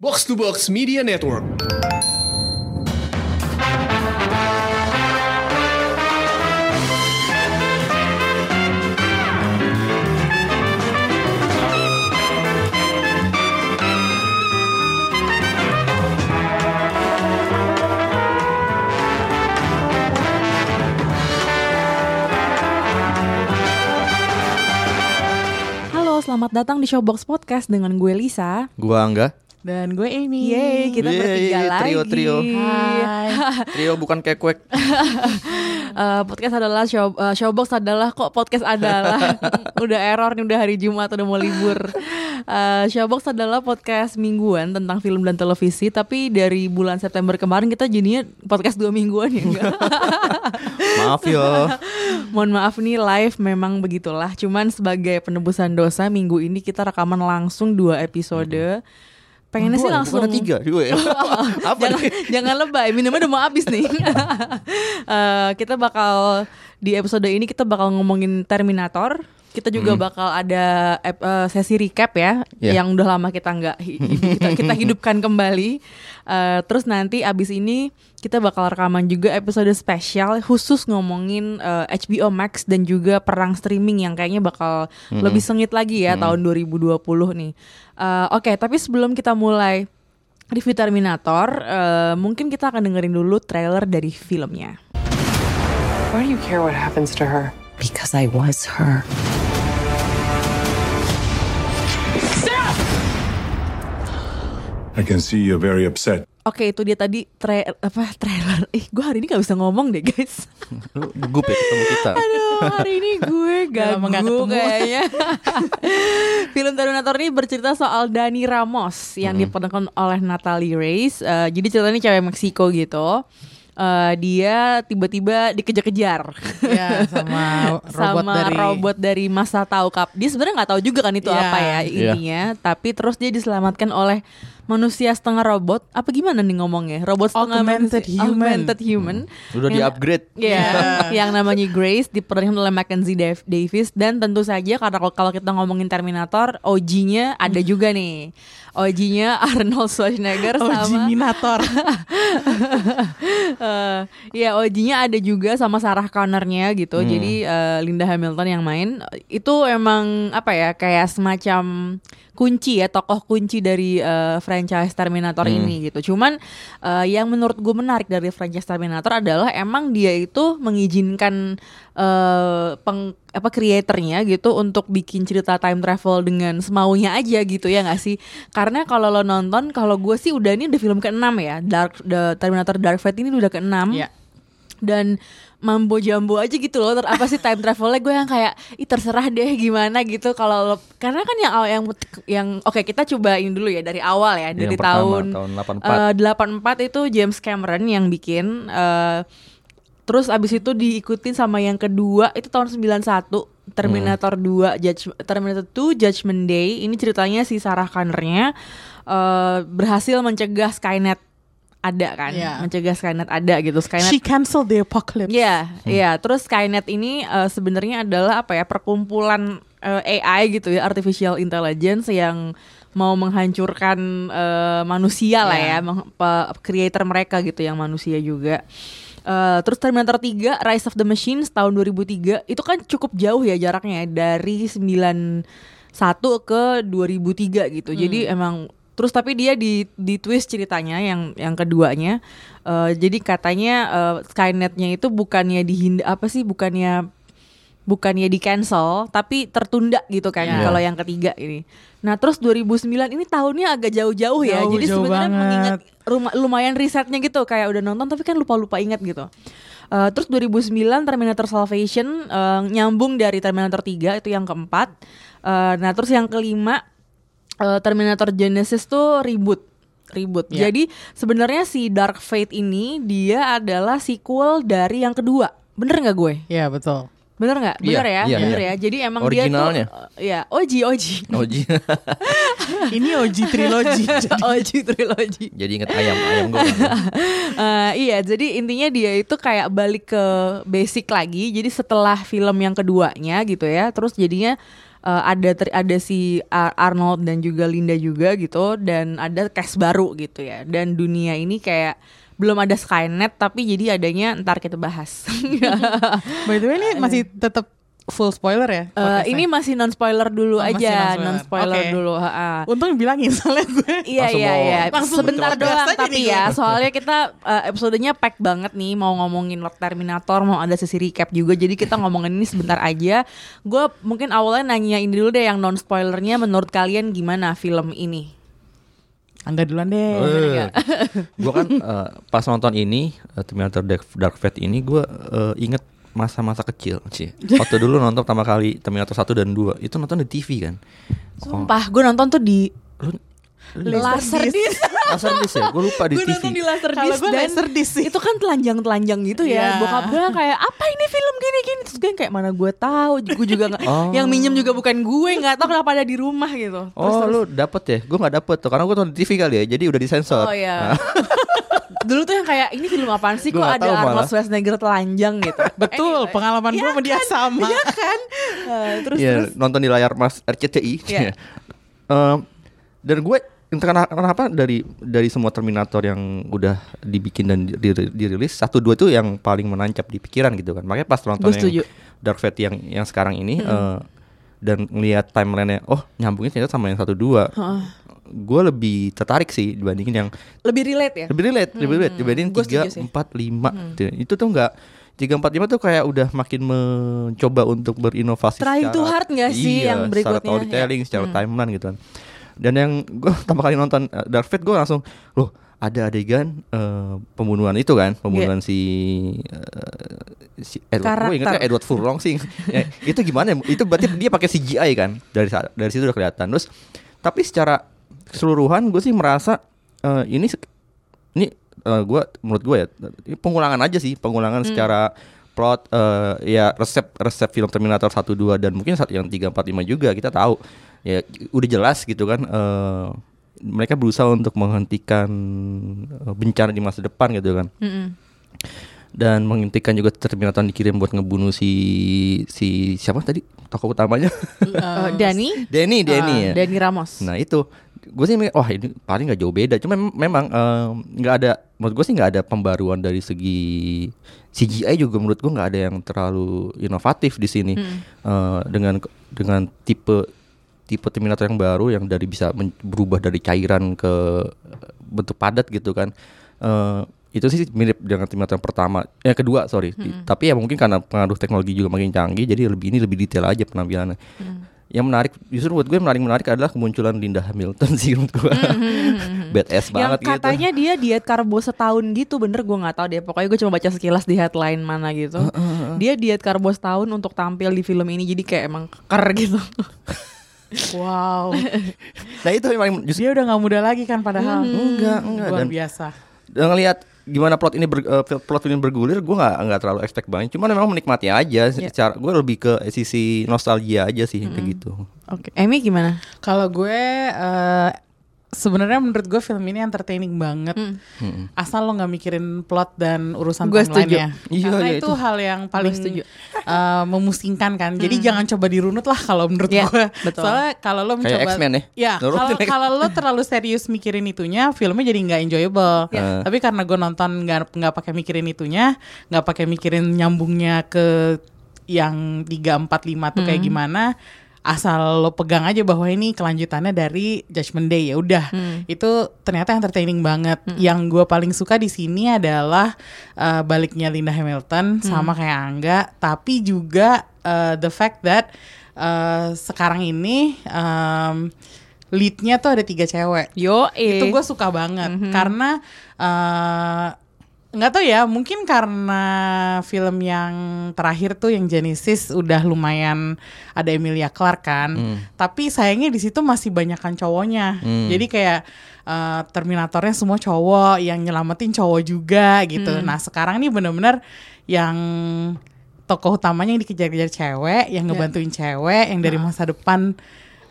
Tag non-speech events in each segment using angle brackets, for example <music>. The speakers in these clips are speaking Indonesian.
Box to Box Media Network. Halo, selamat datang di Showbox Podcast dengan gue Lisa Gua Angga. Dan gue Amy. Yeay, kita Yeay, bertiga lagi trio, trio. Hai. <laughs> Trio bukan kekuek. <laughs> Eh, Podcast adalah show, eh, Showbox adalah kok podcast adalah <laughs> Udah error nih, udah hari Jumat, udah mau libur Eh, Showbox adalah podcast mingguan tentang film dan televisi Tapi dari bulan September kemarin kita jadinya podcast dua mingguan ya enggak? Maaf yo. Mohon maaf nih live memang begitulah Cuman sebagai penebusan dosa minggu ini kita rekaman langsung dua episode Pengennya sih langsung tiga ya. <laughs> Apa jangan, nih? jangan lebay, minumnya udah mau habis nih. <laughs> Eh, kita bakal di episode ini kita bakal ngomongin Terminator. Kita juga bakal ada eh, sesi recap ya, Yeah. yang udah lama kita nggak kita, kita <laughs> hidupkan kembali. Eh, terus nanti abis ini kita bakal rekaman juga episode spesial khusus ngomongin eh, HBO Max dan juga perang streaming yang kayaknya bakal lebih sengit lagi ya tahun 2020 nih. Eh, Oke, tapi sebelum kita mulai review Terminator, eh, mungkin kita akan dengerin dulu trailer dari filmnya. Why do you care what happens to her? Because I was her. I can see you're very upset. Oke, itu dia tadi tra apa trailer. Ih, gue hari ini gak bisa ngomong deh, guys. Lu <laughs> gugup ya ketemu kita. Aduh, hari ini gue gagu ketemu. kayaknya. <laughs> Film Terminator ini bercerita soal Dani Ramos yang diperankan oleh Natalie Reyes. Eh, jadi ceritanya ini cewek Meksiko gitu. Eh, dia tiba-tiba dikejar-kejar Ya sama <laughs> robot sama dari robot dari masa tahu kap. Dia sebenarnya nggak tahu juga kan itu Iya. apa ya Iya. intinya. Tapi terus dia diselamatkan oleh manusia setengah robot. Apa gimana nih ngomongnya? Robot setengah Augmented manusia- human. Augmented human. Udah Yang- di-upgrade. Iya, <laughs> yang namanya Grace diperankan oleh Mackenzie Dav- Davis dan tentu saja karena kalau- kalau kita ngomongin Terminator, OG-nya ada juga nih. OG-nya <laughs> Arnold Schwarzenegger sama Jiminator. <laughs> eh ya OG-nya ada juga sama Sarah Connornya gitu. Jadi eh, Linda Hamilton yang main itu emang apa ya kayak semacam kunci ya tokoh kunci dari eh, franchise Terminator ini gitu. Cuman eh, yang menurut gue menarik dari franchise Terminator adalah emang dia itu mengizinkan eh peng apa creatornya gitu untuk bikin cerita time travel dengan semaunya aja gitu ya nggak sih karena kalau lo nonton kalau gue sih udah ini udah film ke-6 ya Dark the Terminator Dark Fate ini udah ke-6 Iya. dan mambo jambo aja gitu loh. Ter- apa sih time travelnya? Gue yang kayak ih terserah deh gimana gitu. Kalau karena kan yang awal- yang yang oke kita cobain dulu ya dari awal ya dari Yang pertama, tahun tahun 84. eh, 84 itu James Cameron yang bikin eh, terus abis itu diikutin sama yang kedua itu tahun 91 Terminator 2 Judge, Terminator 2 Judgment Day. Ini ceritanya si Sarah Connornya eh, berhasil mencegah Skynet ada kan Iya. mencegah Skynet ada gitu Skynet She canceled the apocalypse. Iya, iya. Terus Skynet ini eh, sebenarnya adalah apa ya? Perkumpulan eh, AI gitu ya, artificial intelligence yang mau menghancurkan eh, manusia lah ya, meng- pe- creator mereka gitu yang manusia juga. Eh, terus Terminator 3 Rise of the Machines tahun 2003 itu kan cukup jauh ya jaraknya ya, dari 91 ke 2003 gitu. Jadi emang terus tapi dia di di twist ceritanya yang yang keduanya. Eh, jadi katanya eh, Skynetnya itu bukannya dihind apa sih bukannya bukannya di cancel tapi tertunda gitu kan Ya. kalau yang ketiga ini. Nah, terus 2009 ini tahunnya agak jauh-jauh ya. Jauh, Jadi jauh sebenarnya mengingat ruma- lumayan risetnya gitu kayak udah nonton tapi kan lupa-lupa ingat gitu. Eh, terus 2009 Terminator Salvation eh, nyambung dari Terminator 3 itu yang keempat. Eh, nah, terus yang kelima eh, Terminator Genesis tuh reboot reboot. Ya. Jadi sebenarnya si Dark Fate ini dia adalah sequel dari yang kedua. Bener nggak gue? Iya betul. Bener nggak? Iya, Bener ya, iya, bener iya. ya. Jadi emang Originalnya. dia tuh, eh, ya OG OG. Oji. <laughs> Ini OG trilogy. <laughs> OG trilogy. Jadi inget ayam, ayam goreng. <laughs> Eh, iya, jadi intinya dia itu kayak balik ke basic lagi. Jadi setelah film yang keduanya gitu ya, terus jadinya eh, ada ter- ada si Ar- Arnold dan juga Linda juga gitu dan ada cast baru gitu ya dan dunia ini kayak belum ada Skynet tapi jadi adanya ntar kita bahas. <laughs> By the way ini masih tetap full spoiler ya? Eh, podcastnya? ini masih non spoiler dulu Oh, masih aja, non spoiler Oke. dulu. ha-ha. Untung bilangin soalnya gue Iya iya iya. Langsung Sebentar doang tapi ya. gue. Soalnya kita eh, episodenya pack banget nih mau ngomongin Terminator, mau ada sesi recap juga. Jadi kita ngomongin ini sebentar aja. Gue mungkin awalnya nanyain dulu deh yang non spoilernya menurut kalian gimana film ini? Angga duluan deh Eh, gue kan eh, pas nonton ini eh, Terminator Dark, Dark Fate ini gue eh, inget masa-masa kecil sih. Waktu dulu nonton pertama kali Terminator 1 dan 2 itu nonton di TV kan. Sumpah, gue nonton tuh di Lu Laserdisc. Laserdisc ya? Gue lupa di Gue TV. nonton di Kalau Laserdisc gue dan Laserdisc sih. itu kan telanjang-telanjang gitu ya. Iya. Bokap gue kayak apa ini film gini-gini terus gue kayak mana gue tahu. Gue juga nggak. Oh. Yang minjem juga bukan gue, nggak tahu kenapa ada di rumah gitu. Terus- Oh terus- lu dapet ya? Gue nggak dapet tuh karena gue nonton di TV kali ya, jadi udah disensor. Oh iya. Nah, <laughs> Dulu tuh yang kayak ini film apaan sih kok ada Arnold. Schwarzenegger telanjang gitu. <laughs> Betul, Anyway. pengalaman gue Iya sama dia kan? sama. Iya kan? Eh, terus Iya, terus nonton di layar Mas RCTI. Iya. Em, dan gue entah kenapa dari dari semua Terminator yang udah dibikin dan di- di- dirilis satu dua itu yang paling menancap di pikiran gitu kan. Makanya pas nonton yang Dark Fate yang yang sekarang ini eh, dan ngelihat timelinenya, oh nyambungnya ternyata sama yang satu dua. Gue lebih tertarik sih dibandingin yang lebih relate ya. lebih relate, lebih relate dibandingin Gua tiga empat lima gitu. Itu tuh enggak tiga empat lima tuh kayak udah makin mencoba untuk berinovasi. Trying too hard nggak sih iya, yang Secara berikutnya, ya? storytelling, secara timeline gitu kan. Dan yang gue <laughs> pertama kali nonton uh, Dark Fate gue langsung loh ada adegan eh, pembunuhan itu kan pembunuhan si eh, si Edward gue ingetnya. Edward Furlong sih <laughs> Ya, itu gimana ya? itu berarti dia pakai CGI kan dari dari situ udah kelihatan terus tapi secara keseluruhan gue sih merasa eh, ini ini eh, gue menurut gue ya ini pengulangan aja sih pengulangan secara plot eh, ya resep resep film Terminator 1 2 dan mungkin yang 3 4 5 juga kita tahu. Ya udah jelas gitu kan eh, mereka berusaha untuk menghentikan bencana di masa depan gitu kan. Mm-mm. dan menghentikan juga Terminator dikirim buat ngebunuh si si siapa tadi tokoh utamanya? Eh, Dani, Denny Denny ya. Dani Ramos. Nah itu gue sih mikir, wah ini paling nggak jauh beda. Cuma mem- memang em, nggak ada, menurut gue sih nggak ada pembaruan dari segi CGI juga menurut gue nggak ada yang terlalu inovatif di sini Eh, dengan dengan tipe tipe Terminator yang baru yang dari bisa berubah dari cairan ke bentuk padat gitu kan. Eh, itu sih mirip dengan Terminator yang pertama, yang kedua sorry. Tapi ya mungkin karena pengaruh teknologi juga makin canggih, jadi lebih ini lebih detail aja penampilannya yang menarik justru buat gue yang menarik menarik adalah kemunculan Linda Hamilton <laughs> sih menurut gue. Badass yang banget gitu. katanya dia diet karbo setahun gitu bener gue nggak tahu deh. Pokoknya gue cuma baca sekilas di headline mana gitu. Dia diet karbo setahun untuk tampil di film ini jadi kayak emang keker gitu. <laughs> Wow. nah itu yang paling justru Dia udah nggak muda lagi kan padahal. enggak enggak. Luar dan biasa. dan ngelihat gimana plot ini ber, eh, fil- plot film bergulir gue nggak nggak terlalu expect banget. Cuman memang menikmati aja secara gue lebih ke sisi nostalgia aja sih kayak gitu. Oke Emi gimana? Kalau gue eh, sebenarnya menurut gue film ini entertaining banget. Asal lo nggak mikirin plot dan urusan Gue setuju. timeline-nya. Iya, Karena iya, itu, itu. hal yang paling setuju. eh, memusingkan kan. Jadi jangan coba dirunut lah kalau menurut Iya, gue. betul. Soalnya kalau lo Kayak mencoba X-Men ya? Ya, kalau lo terlalu serius mikirin itunya, filmnya jadi nggak enjoyable. Iya. Tapi karena gue nonton nggak nggak pakai mikirin itunya, nggak pakai mikirin nyambungnya ke yang 3 4 5 tuh kayak gimana, asal lo pegang aja bahwa ini kelanjutannya dari Judgment Day ya udah. Itu ternyata entertaining banget. Yang gue paling suka di sini adalah uh, baliknya Linda Hamilton sama kayak Angga, tapi juga uh, the fact that uh, sekarang ini um, leadnya tuh ada tiga cewek. Yo itu gue suka banget. Karena eh, nggak tahu ya mungkin karena film yang terakhir tuh yang Genesis udah lumayan ada Emilia Clarke kan. Tapi sayangnya di situ masih banyakan cowoknya. Jadi kayak eh, Terminatornya semua cowok yang nyelamatin cowok juga gitu. Nah sekarang nih bener-bener yang tokoh utamanya yang dikejar-kejar cewek yang ngebantuin cewek yang dari masa depan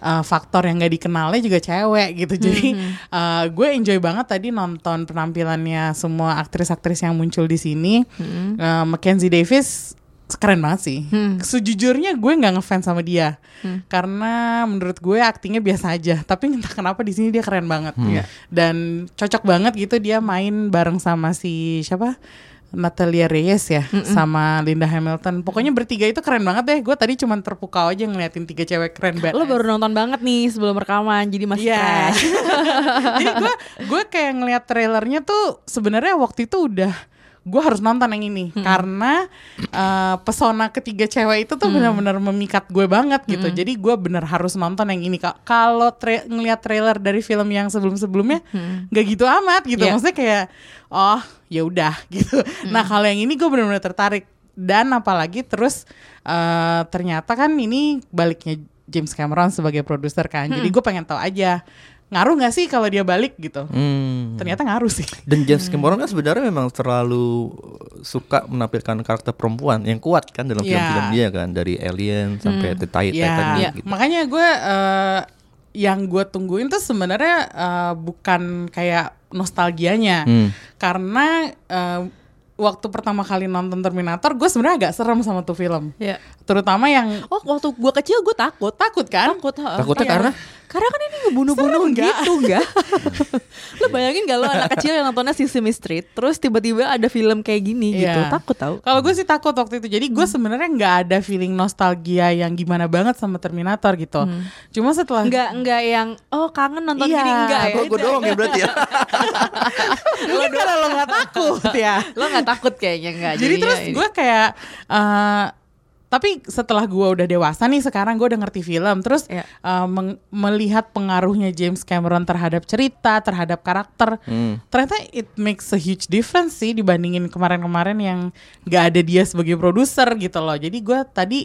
uh, faktor yang gak dikenalnya juga cewek gitu jadi uh, gue enjoy banget tadi nonton penampilannya semua aktris-aktris yang muncul di sini Uh, Mackenzie Davis keren banget sih. Sejujurnya gue nggak ngefans sama dia karena menurut gue aktingnya biasa aja. Tapi entah kenapa di sini dia keren banget. Iya. Dan cocok banget gitu dia main bareng sama si siapa? Natalia Reyes ya sama Linda Hamilton. Pokoknya bertiga itu keren banget deh. Gue tadi cuma terpukau aja ngeliatin tiga cewek keren banget. Lo baru nonton banget nih sebelum rekaman, jadi masih Iya. fresh. <laughs> Jadi gue gue kayak ngeliat trailernya tuh sebenarnya waktu itu udah gue harus nonton yang ini karena uh, pesona ketiga cewek itu tuh benar-benar memikat gue banget gitu. Jadi gue bener harus nonton yang ini. Ka- Kalau tra ngeliat trailer dari film yang sebelum-sebelumnya nggak gitu amat gitu. Iya. Maksudnya kayak oh ya udah <laughs> gitu. Nah kalau yang ini gue benar-benar tertarik dan apalagi terus uh, ternyata kan ini baliknya James Cameron sebagai produser kan. Jadi gue pengen tahu aja ngaruh nggak sih kalau dia balik gitu. Hmm. Ternyata ngaruh sih. Dan James Cameron kan sebenarnya memang terlalu suka menampilkan karakter perempuan yang kuat kan dalam Iya. film-film dia kan dari Alien sampai The Titan Ya, Iya. gitu. makanya gue eh, yang gue tungguin tuh sebenarnya eh, bukan kayak nostalgianya, Hmm. karena eh, waktu pertama kali nonton Terminator, gue sebenarnya agak serem sama tuh film, Iya. Terutama yang Oh, waktu gua kecil gue takut. takut kan? Takut, heeh. Takutnya Iya. karena Karena kan ini ngebunuh-bunuh nggak? gitu enggak? lo <laughs> bayangin gak lo anak <laughs> kecil yang nontonnya Sesame Street Terus tiba-tiba ada film kayak gini gitu Iya. Takut tau Kalau gue sih takut waktu itu. Jadi gue sebenarnya nggak ada feeling nostalgia yang gimana banget sama Terminator gitu. Cuma setelah Enggak, enggak yang Oh kangen nonton Iya. gini Enggak ya gue gue doang ya berarti ya. <laughs> lo karena lo nggak takut ya. Lo gak takut kayaknya enggak Jadi jadinya terus ini. gue kayak eh, tapi setelah gue udah dewasa nih sekarang gue udah ngerti film terus Iya. eh, meng- melihat pengaruhnya James Cameron terhadap cerita terhadap karakter Hmm. ternyata it makes a huge difference sih dibandingin kemarin-kemarin yang gak ada dia sebagai produser gitu loh jadi gue tadi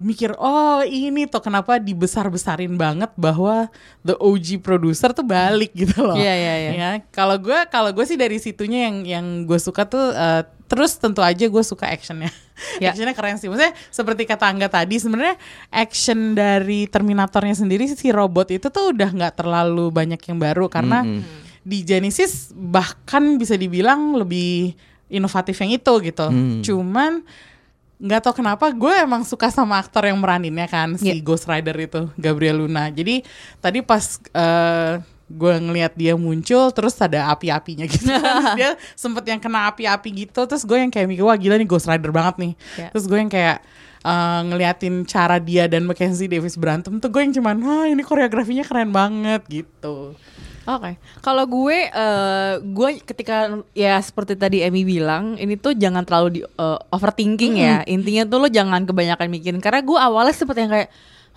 mikir oh ini tuh kenapa dibesar-besarin banget bahwa the OG producer tuh balik gitu loh Iya, iya, iya. ya kalau gue kalau gue sih dari situnya yang yang gue suka tuh eh, terus tentu aja gue suka actionnya Ya. actionnya keren sih maksudnya seperti kata Angga tadi sebenarnya action dari Terminatornya sendiri si robot itu tuh udah nggak terlalu banyak yang baru karena di Genesis bahkan bisa dibilang lebih inovatif yang itu gitu Hmm. cuman nggak tau kenapa gue emang suka sama aktor yang meraninnya kan si Iya. Ghost Rider itu Gabriel Luna jadi tadi pas eh, gue ngelihat dia muncul terus ada api-apinya gitu <laughs> Terus dia sempet yang kena api-api gitu terus gue yang kayak mikir wah gila nih Ghost Rider banget nih Iya. terus gue yang kayak eh, ngeliatin cara dia dan Mackenzie Davis berantem tuh gue yang cuman wah ini koreografinya keren banget gitu Oke, kalau gue, eh, gue ketika ya seperti tadi Emmy bilang, ini tuh jangan terlalu di eh, overthinking ya. Intinya tuh lo jangan kebanyakan mikirin. Karena gue awalnya seperti yang kayak,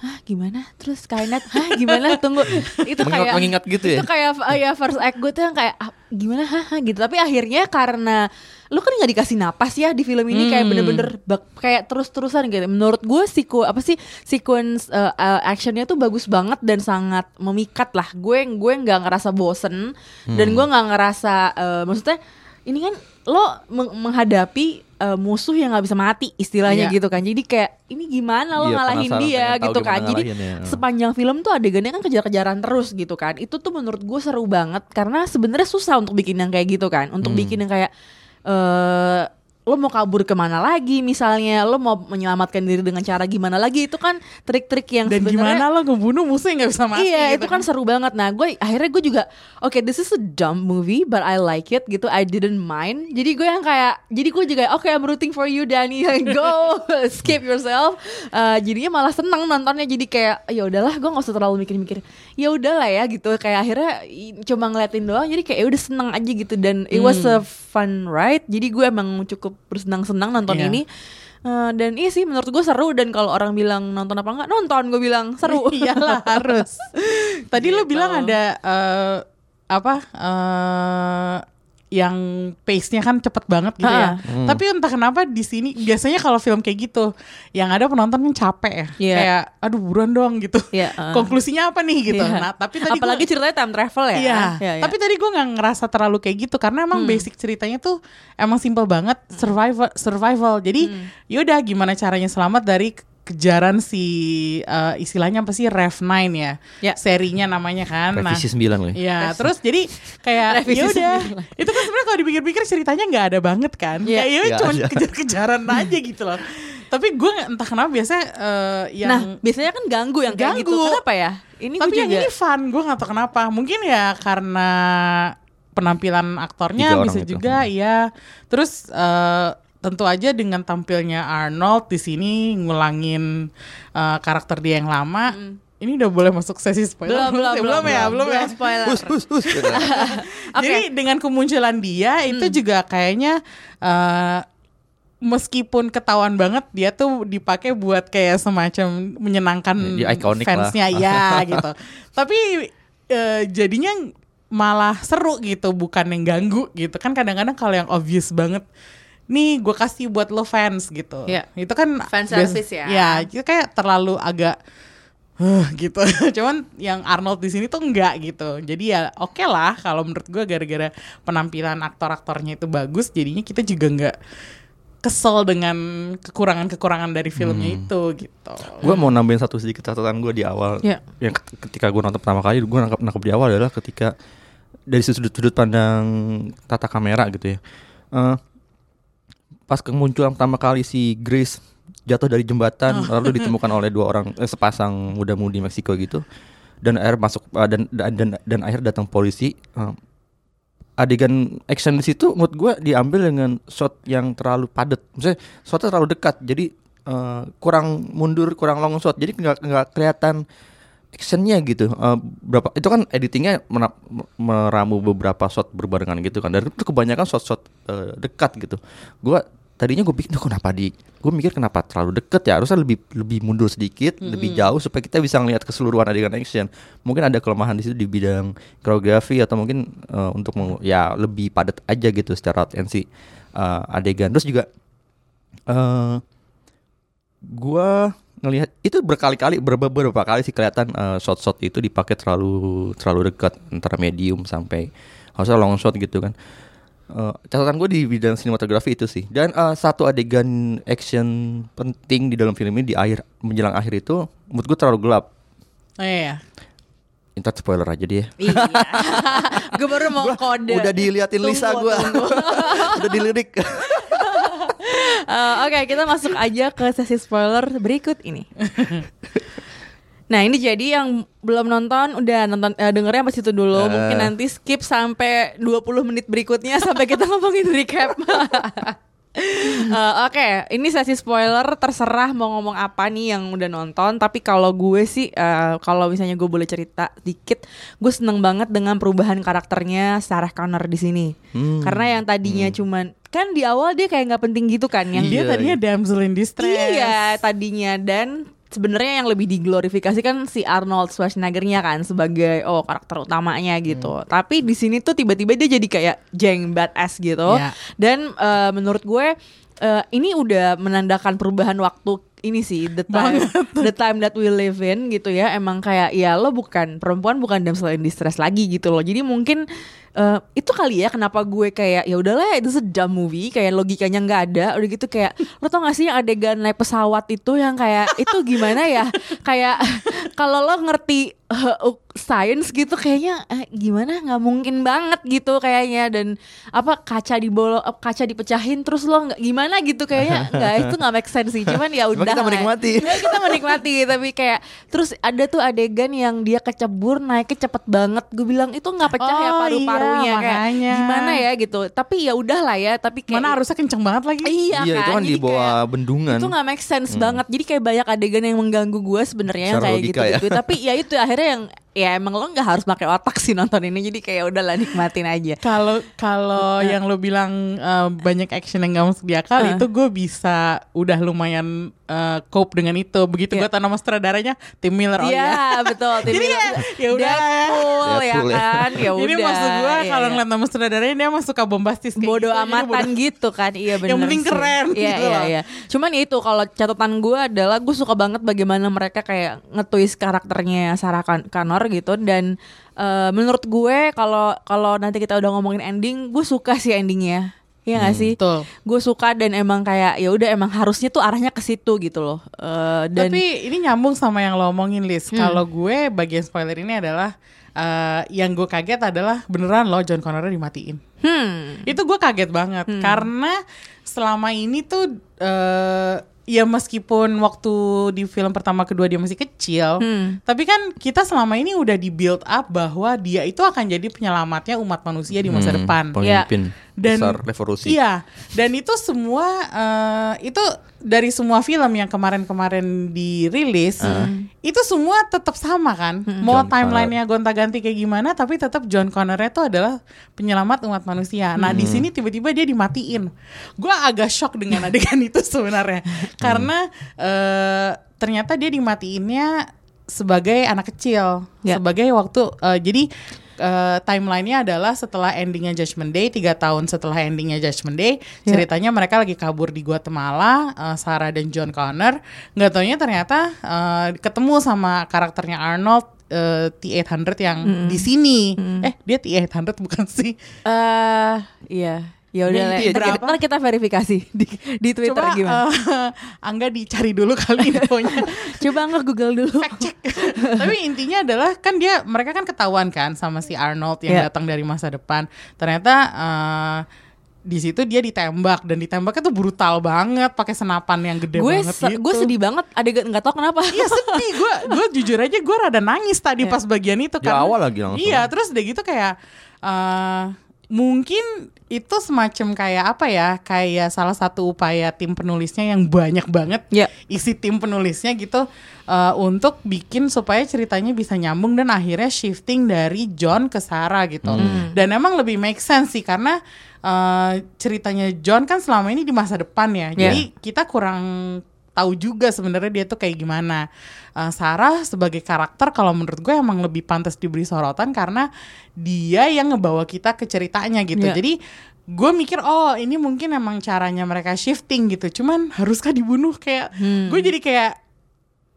hah gimana? Terus Skynet, hah gimana? Tunggu, <laughs> itu kayak mengingat gitu ya? Itu kayak uh, ya first act gue tuh yang kayak ah, gimana? Hah, gitu. Tapi akhirnya karena lo kan nggak dikasih napas ya di film ini kayak bener-bener kayak terus-terusan gitu. Menurut gue siku apa sih sequence uh, uh, actionnya tuh bagus banget dan sangat memikat lah. Gue gue nggak ngerasa bosen dan gue nggak ngerasa uh, maksudnya ini kan lo meng- menghadapi uh, musuh yang nggak bisa mati istilahnya Iya. gitu kan. Jadi kayak ini gimana lo Iya, ngalahin dia gitu kan. Jadi ngalahinnya. sepanjang film tuh adegannya kan kejar-kejaran terus gitu kan. Itu tuh menurut gue seru banget karena sebenarnya susah untuk bikin yang kayak gitu kan. Untuk bikin yang kayak eh lo mau kabur ke mana lagi? Misalnya lo mau menyelamatkan diri dengan cara gimana lagi? Itu kan trik-trik yang dan gimana lo ngebunuh musuh yang nggak bisa mati Iya gitu itu kan seru banget. Nah gue akhirnya gue juga Oke this is a dumb movie But I like it gitu. I didn't mind. Jadi gue yang kayak Jadi gue juga Oke I'm rooting for you Danny. <laughs> Go <laughs> Escape yourself. Eh, Jadinya malah seneng nontonnya. Jadi kayak ya udahlah gue gak usah terlalu mikir-mikir. Ya udahlah ya gitu. Kayak akhirnya Cuma ngeliatin doang. Jadi kayak ya udah seneng aja gitu. Dan it was a fun ride. Jadi gue emang cukup bersenang-senang nonton Iya. ini Eh, dan iya sih menurut gue seru dan kalau orang bilang nonton apa enggak nonton gue bilang seru <laughs> Iyalah harus. Tadi lo Gitu. bilang ada eh, apa eh yang pace-nya kan cepet banget gitu ya. Ha. Tapi entah kenapa di sini biasanya kalau film kayak gitu yang ada penonton kan capek ya. Iya. Kayak aduh buruan dong gitu. Iya, <laughs> uh. Konklusinya apa nih gitu. Iya. Nah, tapi tadi apalagi gua, ceritanya time travel ya Iya, Iya, iya. tapi tadi gue nggak ngerasa terlalu kayak gitu karena emang basic ceritanya tuh emang simple banget survival survival. Jadi yaudah gimana caranya selamat dari kejaran si eh, istilahnya apa sih Rev 9 ya. Ya. Serinya namanya kan. Nah, Revisi 9 loh. Iya, terus jadi kayak <laughs> Revisi ya udah. Itu kan sebenarnya kalau dipikir-pikir ceritanya nggak ada banget kan. Iya. Kayak ya Nggak cuma ada. kejar-kejaran <laughs> aja gitu loh. Tapi gue entah kenapa biasanya eh, yang Nah, biasanya kan ganggu yang kayak gitu. Ganggu. Kenapa ya? Ini tapi yang juga. ini fun, gue nggak tahu kenapa. Mungkin ya karena penampilan aktornya bisa itu. juga ya. Terus eh, tentu aja dengan tampilnya Arnold di sini ngulangin eh, karakter dia yang lama. Ini udah boleh masuk sesi spoiler belum, belum, sih? belum, ya, belum ya. spoiler. Hus, hus, hus. <laughs> Jadi dengan kemunculan dia itu Hmm. juga kayaknya eh, meskipun ketahuan banget dia tuh dipakai buat kayak semacam menyenangkan Ya, fansnya lah. ya <laughs> gitu. Tapi eh, jadinya malah seru gitu bukan yang ganggu gitu kan kadang-kadang kalau yang obvious banget nih gue kasih buat lo fans gitu. Iya. itu kan Fan bias- service ya. ya itu kayak terlalu agak huh, gitu. <laughs> Cuman yang Arnold di sini tuh enggak gitu. Jadi ya oke lah kalau menurut gue gara-gara penampilan aktor-aktornya itu bagus jadinya kita juga enggak kesel dengan kekurangan-kekurangan dari filmnya itu gitu. Gue mau nambahin satu sedikit catatan gue di awal. Ya. yang ket- ketika gue nonton pertama kali gue nangkep, nangkep di awal adalah ketika dari sudut-sudut pandang tata kamera gitu ya. Eh, pas kemunculan pertama kali si Grace jatuh dari jembatan lalu ditemukan oleh dua orang eh, sepasang muda-mudi Meksiko gitu dan akhir masuk eh, dan dan dan, dan akhir datang polisi Eh, adegan action di situ menurut gue diambil dengan shot yang terlalu padat, misalnya shotnya terlalu dekat, jadi eh, kurang mundur, kurang long shot, jadi nggak nggak kelihatan actionnya gitu. Eh, berapa itu kan editingnya mena- meramu beberapa shot berbarengan gitu kan, dan itu kebanyakan shot-shot eh, dekat gitu. Gue tadinya gue pikir "Duh, kenapa di gue mikir kenapa terlalu deket ya harusnya lebih lebih mundur sedikit lebih jauh supaya kita bisa ngelihat keseluruhan adegan action. Mungkin ada kelemahan di situ di bidang koreografi atau mungkin eh, untuk meng- ya lebih padat aja gitu secara atensi eh, adegan. Terus juga eh gua ngelihat itu berkali-kali berapa beberapa kali sih kelihatan eh, shot-shot itu dipakai terlalu terlalu dekat antara medium sampai harusnya long shot gitu kan Eh, catatan gue di bidang sinematografi itu sih dan eh, satu adegan action penting di dalam film ini di akhir menjelang akhir itu menurut gue terlalu gelap oh, iya. Ntar spoiler aja dia Iya. <laughs> gue baru mau kode. udah diliatin Lisa Tunggu, gue <laughs> tunggu. udah dilirik <laughs> Eh, Oke, kita masuk aja ke sesi spoiler berikut ini. Nah ini jadi yang belum nonton udah nonton eh, dengernya pas itu dulu Eh. mungkin nanti skip sampai 20 menit berikutnya sampai kita <laughs> ngomongin recap. <laughs> Eh, Oke, ini sesi spoiler terserah mau ngomong apa nih yang udah nonton. Tapi kalau gue sih, eh, kalau misalnya gue boleh cerita dikit, gue seneng banget dengan perubahan karakternya Sarah Connor di sini. Hmm. Karena yang tadinya cuman kan di awal dia kayak nggak penting gitu kan, yang dia Iya, tadinya damsel in distress Iya tadinya dan sebenarnya yang lebih diglorifikasi kan si Arnold Schwarzenegger-nya kan sebagai oh karakter utamanya gitu. Tapi di sini tuh tiba-tiba dia jadi kayak jeng badass gitu. Iya. Dan eh, menurut gue eh, ini udah menandakan perubahan waktu ini sih the time the time that we live in gitu ya. Emang kayak ya lo bukan perempuan bukan damsel in distress lagi gitu loh. Jadi mungkin eh, itu kali ya kenapa gue kayak ya udahlah itu sedang movie kayak logikanya nggak ada. Udah gitu kayak lo tau gak sih yang adegan naik pesawat itu yang kayak itu gimana ya? Kayak <laughs> kalau lo ngerti uh, science gitu kayaknya eh, gimana? Nggak mungkin banget gitu kayaknya. Dan apa kaca dibolo eh, kaca dipecahin terus lo nggak gimana? gitu kayaknya nggak itu nggak make sense sih. Cuman ya udah kita menikmati. Ya, kita menikmati tapi kayak terus ada tuh adegan yang dia kecebur naiknya cepet banget. Gue bilang itu nggak pecah ya Oh, iya, kayak makanya. gimana ya gitu tapi ya udahlah ya tapi kayak mana harusnya kenceng banget lagi iya, Iya, itu kan Jadi di bawah kayak- bendungan. itu nggak make sense banget jadi kayak banyak adegan yang mengganggu gue sebenarnya yang kayak gitu gitu ya. tapi ya itu akhirnya yang ya emang lo nggak harus pakai otak sih nonton ini jadi kayak udahlah nikmatin aja Kalau kalau yang lo bilang eh, banyak action yang gak masuk di akal Eh. itu gue bisa udah lumayan eh, cope dengan itu. Begitu gue Iya. tahu nama sutradaranya Tim Miller oh Iya iya. betul Tim Jadi <laughs> Miller. ya- ya udah lah ya. Deadpool ya ya. kan ya <laughs> udah Ini maksud gue Iya, kalau iya. ngeliat nama sutradaranya dia emang suka bombastis kayak bodoh gitu. Amatan bodo- gitu kan iya benar <laughs> Yang penting keren iya gitu iya iya cuman ya itu kalau catatan gue adalah gue suka banget bagaimana mereka kayak nge-twist karakternya Sarah Con- Connor gitu dan eh, menurut gue kalau kalau nanti kita udah ngomongin ending gue suka sih endingnya Iya gak sih? Betul. Gue suka dan emang kayak ya udah emang harusnya tuh arahnya ke situ gitu loh. Eh, dan Tapi ini nyambung sama yang lo omongin Liz. Hmm. Kalau gue bagian spoiler ini adalah eh, yang gue kaget adalah beneran lo John Connor dimatiin. hmm, Itu gue kaget banget karena selama ini tuh eh, ya meskipun waktu di film pertama kedua dia masih kecil, Hmm. tapi kan kita selama ini udah di build up bahwa dia itu akan jadi penyelamatnya umat manusia di masa Hmm, depan. Pemimpin Dan besar revolusi. Iya, dan itu semua eh, itu dari semua film yang kemarin-kemarin dirilis, itu semua tetap sama kan. Mau John timelinenya gonta-ganti kayak gimana, tapi tetap John Connor itu adalah penyelamat umat manusia. Nah di sini tiba-tiba dia dimatiin. Gue agak shock dengan <laughs> adegan itu sebenarnya, karena eh, ternyata dia dimatiinnya sebagai anak kecil, Ya. sebagai waktu eh, jadi eh, timelinenya adalah setelah endingnya Judgment Day tiga tahun setelah endingnya Judgment Day Ya. ceritanya mereka lagi kabur di Guatemala eh, Sarah dan John Connor. Nggak taunya ternyata eh, ketemu sama karakternya Arnold eh, T800 yang di sini. Eh dia T800 bukan sih? Eh iya. Ya udah, Ya, ya, ntar, ntar kita verifikasi <laughs> di, di Twitter coba gimana. eh, Angga dicari dulu kali <laughs> infonya Coba nggak Google dulu. <laughs> Tapi intinya adalah kan dia mereka kan ketahuan kan sama si Arnold yang Iya. datang dari masa depan. Ternyata eh, di situ dia ditembak dan ditembaknya tuh brutal banget pakai senapan yang gede gue banget se- gitu. gue sedih banget adegan nggak tau kenapa. Iya sedih gue gue jujur aja gue rada nangis tadi pas bagian itu Di awal lagi langsung. Iya terus udah gitu kayak eh mungkin itu semacam kayak apa ya kayak salah satu upaya tim penulisnya yang banyak banget Iya. isi tim penulisnya gitu eh, untuk bikin supaya ceritanya bisa nyambung dan akhirnya shifting dari John ke Sarah gitu dan emang lebih make sense sih karena eh, ceritanya John kan selama ini di masa depan ya Iya. jadi kita kurang tahu juga sebenarnya dia tuh kayak gimana. Eh, Sarah sebagai karakter kalau menurut gue emang lebih pantas diberi sorotan karena dia yang ngebawa kita ke ceritanya gitu. Iya. Jadi gue mikir oh ini mungkin emang caranya mereka shifting gitu. Cuman haruskah dibunuh kayak gue jadi kayak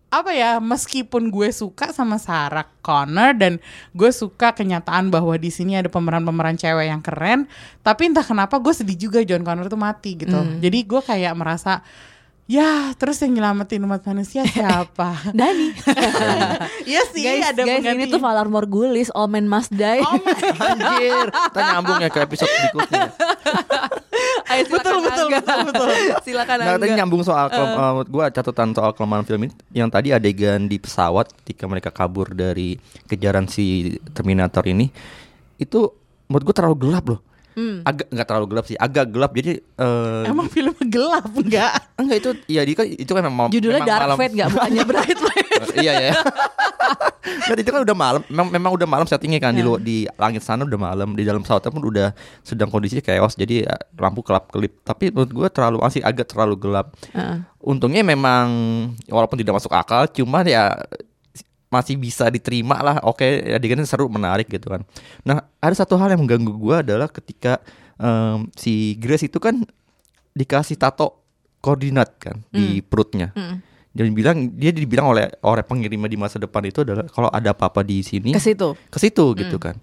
apa ya meskipun gue suka sama Sarah Connor dan gue suka kenyataan bahwa di sini ada pemeran-pemeran cewek yang keren tapi entah kenapa gue sedih juga John Connor tuh mati gitu jadi gue kayak merasa ya terus yang nyelamatin umat manusia <laughs> siapa Dani. <laughs> Iya sih guys, ada guys pengganti. ini tuh Valar Morgulis, All Men Must Die. Oh my <laughs> Anjir, kita nyambung ya ke episode berikutnya. Ayo, silakan Betul, betul, betul, betul. silakan Nah, tadi nyambung soal kelem- eh, menurut gua catatan soal kelemahan film ini yang tadi adegan di pesawat ketika mereka kabur dari kejaran si Terminator ini itu menurut gua terlalu gelap loh. Agak nggak terlalu gelap sih, agak gelap jadi eh, Emang filmnya gelap enggak? enggak itu ya di kan itu kan memang Judulnya memang Dark malam. Fate nggak bukannya Bright Light. <laughs> iya ya. Dan itu kan udah malam, memang, memang udah malam settingnya kan di Ya. lu di langit sana udah malam, di dalam pesawatnya pun udah sedang kondisi chaos, jadi ya, lampu kelap kelip. Tapi menurut gua terlalu masih agak terlalu gelap. Heeh. Untungnya memang walaupun tidak masuk akal, cuman ya masih bisa diterima lah. Oke, adegannya seru, menarik gitu kan. Nah, ada satu hal yang mengganggu gua adalah ketika em, si Grace itu kan dikasih tato koordinat kan di perutnya. Dan bilang dia dibilang oleh oleh pengirimnya di masa depan itu adalah kalau ada apa-apa di sini Ke situ. ke situ gitu kan.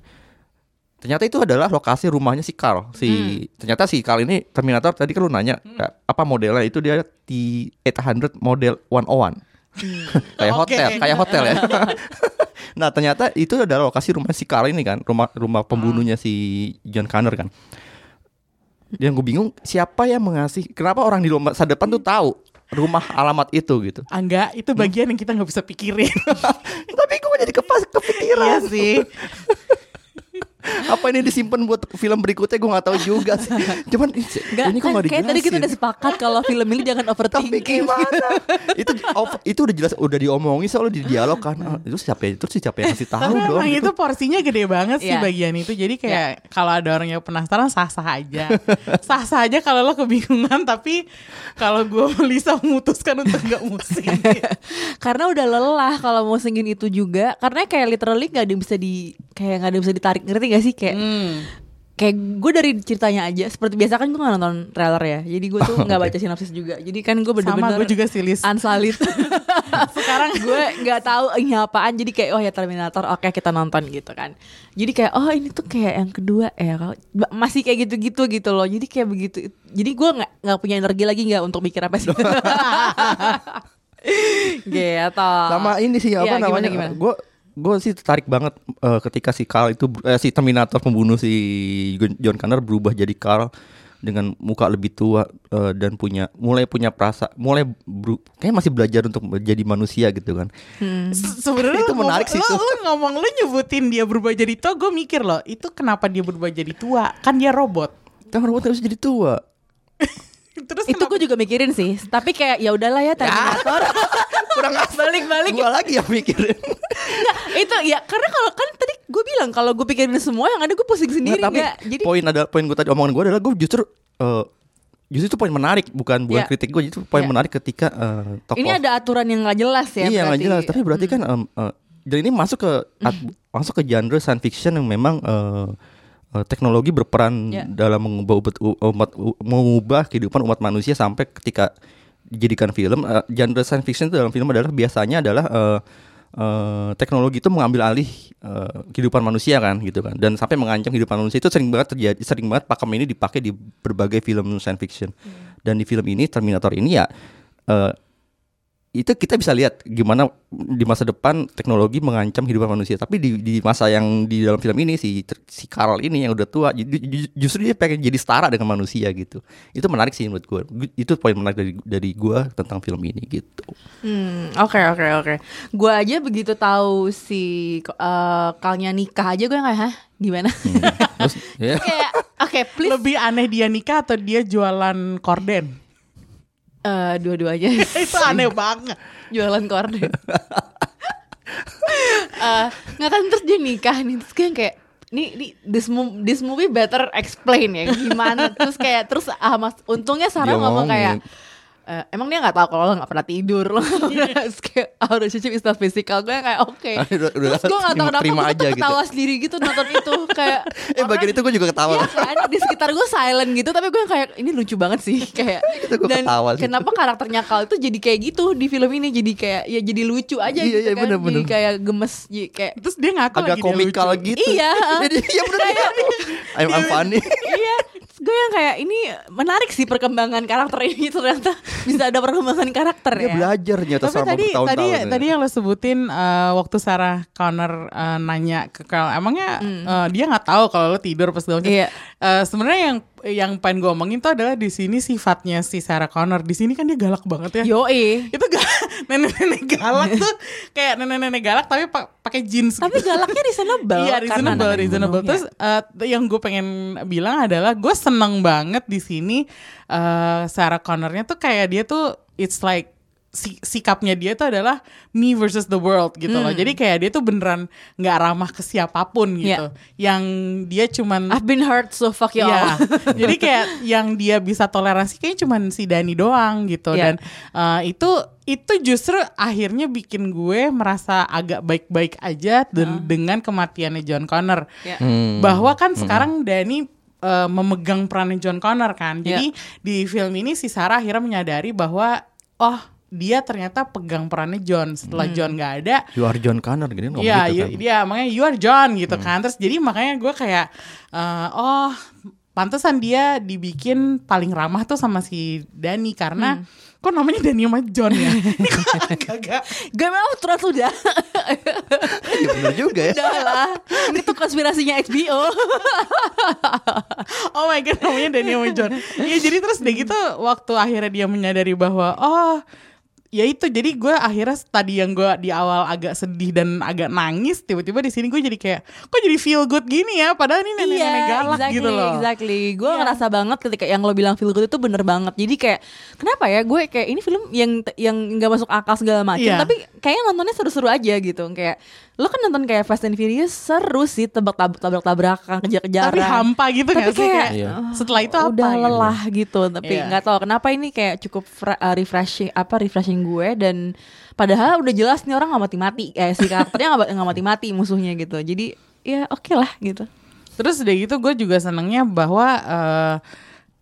Ternyata itu adalah lokasi rumahnya si Carl. Si ternyata si Carl ini Terminator tadi kan lu nanya "Kak, apa modelnya itu dia T800 model 101. <laughs> kayak Oke. hotel, kayak hotel ya. <laughs> nah, ternyata itu adalah lokasi rumah si Carl ini kan, rumah rumah pembunuhnya si John Connor kan. Dan gue bingung siapa yang mengasih kenapa orang di masa depan tuh tahu rumah alamat itu gitu. Enggak, itu bagian yang kita nggak bisa pikirin. <laughs> Tapi gue jadi kepas kepikiran. iya sih. Apa ini disimpan buat film berikutnya gue nggak tahu juga sih. Cuman Enggak, ini kok kan nggak kayak tadi kita dijelasin. udah sepakat kalau film ini jangan Tapi overthinking. gimana? itu of- itu udah jelas udah diomongin soalnya di dialog kan. Ah, itu siapa ya? Itu sih siapa yang ngasih tahu Tapi dong. emang gitu. itu porsinya gede banget sih Iya. bagian itu. Jadi kayak kalau ada orang yang penasaran sah-sah aja. <laughs> sah-sah aja kalau lo kebingungan tapi kalau gue Lisa memutuskan untuk nggak musik. <laughs> karena udah lelah kalau musingin itu juga karena kayak literally nggak ada yang bisa di kayak nggak ada yang bisa ditarik ngerti gak sih? Kayak Hmm. kayak gue dari ceritanya aja seperti biasa kan gue nggak nonton trailer ya. Jadi gue tuh nggak baca sinopsis juga. Jadi kan gue bener-bener Sama gue juga sih Lis. unsolid. <laughs> Sekarang gue nggak tahu ini apaan. Jadi kayak oh ya Terminator oke kita nonton gitu kan. Jadi kayak oh ini tuh kayak yang kedua ya. Kalau masih kayak gitu-gitu gitu loh. Jadi kayak begitu. Jadi gue nggak nggak punya energi lagi nggak untuk mikir apa sih. <laughs> <laughs> Gitu. Sama ini sih apa gimana, namanya? gimana? Gue gue sih tertarik banget eh, ketika si Carl itu eh, si Terminator pembunuh si John Connor berubah jadi Carl dengan muka lebih tua eh, dan punya mulai punya perasa mulai beru- kayak masih belajar untuk menjadi manusia gitu kan. Se- Sebenarnya Itu menarik sih lu, itu. lu ngomong lu nyebutin dia berubah jadi tua, gue mikir loh, itu kenapa dia berubah jadi tua? Kan dia robot. Kan robot harus jadi tua. <laughs> Terus itu gue juga mikirin sih tapi kayak ya udahlah ya Terminator <laughs> Kurang balik-balik. Gue lagi yang mikirin. Nggak, itu ya karena kalau kan tadi gue bilang kalau gue pikirin semua yang ada gue pusing sendiri Nggak, tapi nggak jadi poin ada poin gue tadi omongan gue adalah gue justru eh, justru itu poin menarik bukan bukan Iya. kritik gue itu poin Iya. menarik ketika eh, tokoh ini ada aturan yang nggak jelas ya iya nggak jelas tapi berarti kan em, eh, dan ini masuk ke at- masuk ke genre science fiction yang memang eh, teknologi berperan Iya. dalam mengubah umat, umat mengubah kehidupan umat manusia sampai ketika dijadikan film. Eh, genre science fiction itu dalam film adalah biasanya adalah eh, eh, teknologi itu mengambil alih eh, kehidupan manusia kan gitu kan. Dan sampai mengancam kehidupan manusia itu sering banget terjadi sering banget pakem ini dipakai di berbagai film science fiction. Dan di film ini Terminator ini ya eh, itu kita bisa lihat gimana di masa depan teknologi mengancam kehidupan manusia. Tapi di, di masa yang di dalam film ini si si Carl ini yang udah tua ju- ju- justru dia pengen jadi setara dengan manusia gitu. Itu menarik sih menurut gue itu poin menarik dari dari gue tentang film ini gitu. Hmm, oke oke oke. Gue aja begitu tahu si eh, kalnya nikah aja gue kayak hah? Gimana? terus <laughs> ya. Kayak oke please. Lebih aneh dia nikah atau dia jualan korden? Eh, dua-duanya. <laughs> Itu aneh banget. jualan korden. Eh, nggak kan terus dia nikah nih. Terus kayak kayak nih, nih this, mo- this movie better explain ya gimana? Terus kayak terus ah mas untungnya Sarah Dia ngomong kayak "Eh, emang dia nggak tahu kalau lo nggak pernah tidur lo our relationship is not physical gue kayak oke. Udah- udah terus gue nggak tahu kenapa gue tuh gitu. ketawa sendiri gitu nonton itu kayak <laughs> eh bagian itu gue juga ketawa. Iya kan? Di sekitar gue silent gitu tapi gue kayak ini lucu banget sih <laughs> kayak Itu dan ketawa sih. kenapa karakternya Kal itu jadi kayak gitu di film ini? Jadi kayak ya jadi lucu aja Iya, gitu iya, kan? bener-bener. jadi kayak gemes jadi kayak Terus dia ngaku agak lagi dia komikal gitu. Iya. <laughs> jadi ya bener. Ya I'm, I'm funny. Iya gue yang kayak ini menarik sih perkembangan karakter ini <laughs> ternyata bisa ada perkembangan karakter dia ya belajar ternyata Tapi selama tadi tadi ya. tadi yang lo sebutin eh, waktu Sarah Connor eh, nanya ke Carl, emangnya eh, dia nggak tahu kalau lo tidur pas segala macam. Hmm. Iya. Eh, Sebenarnya yang yang pengen gue omongin tuh adalah di sini sifatnya si Sarah Connor. Di sini kan dia galak banget ya. Yoi Itu ga, nenek-nenek galak <laughs> tuh kayak nenek-nenek galak tapi pa- pakai jeans. tapi gitu. galaknya reasonable <laughs> Iya karena reasonable, anak reasonable. gunung, Terus eh, yang gue pengen bilang adalah gue seneng banget di sini eh, Sarah Connornya tuh kayak dia tuh it's like si- sikapnya dia tuh adalah me versus the world gitu loh. Jadi kayak dia tuh beneran nggak ramah ke siapa pun gitu. Yang dia cuman ya. I've been hurt so fuck you Iya. all Jadi kayak yang dia bisa toleransi kayaknya cuman si Dani doang gitu Iya. dan eh, itu itu justru akhirnya bikin gue merasa agak baik-baik aja dan dengan kematiannya John Connor. Iya. Hmm. Bahwa kan sekarang Dani eh, memegang perannya John Connor kan. Jadi Iya. di film ini si Sarah akhirnya menyadari bahwa oh dia ternyata pegang perannya John. Setelah John nggak ada you are John Connor gitu ngomong Iya, gitu you- kan. dia makanya you are John gitu kan. Terus jadi makanya gue kayak eh, oh pantesan dia dibikin paling ramah tuh sama si Dani karena kok namanya Dani sama John ya? <laughs> Ini kok <laughs> agak-agak Gue memang terus udah. Iya <laughs> bener juga ya. Udah lah Ini tuh konspirasinya HBO Oh my god namanya Dani sama John. Iya jadi terus deh gitu Waktu akhirnya dia menyadari bahwa Oh ya itu jadi gue akhirnya tadi yang gue di awal agak sedih dan agak nangis tiba-tiba di sini gue jadi kayak kok jadi feel good gini ya padahal ini nenek-nenek galak exactly, gitu loh Exactly. Gue ngerasa banget ketika yang lo bilang feel good itu bener banget. Jadi kayak kenapa ya gue kayak ini film yang yang nggak masuk akal segala macam, Iya. tapi kayaknya nontonnya seru-seru aja gitu. Kayak lo kan nonton kayak Fast and Furious seru sih tebak tabrak tabrak tabrakan kejar-kejaran. tapi hampa gitu Tapi nggak sih kayak Iya. setelah itu apa udah gitu? lelah gitu tapi Iya. nggak tahu kenapa ini kayak cukup uh, refreshing apa refreshing gue dan padahal udah jelas nih orang nggak mati-mati kayak si karakternya nggak nggak mati-mati musuhnya gitu jadi ya oke lah gitu Terus udah gitu gue juga senengnya bahwa eh,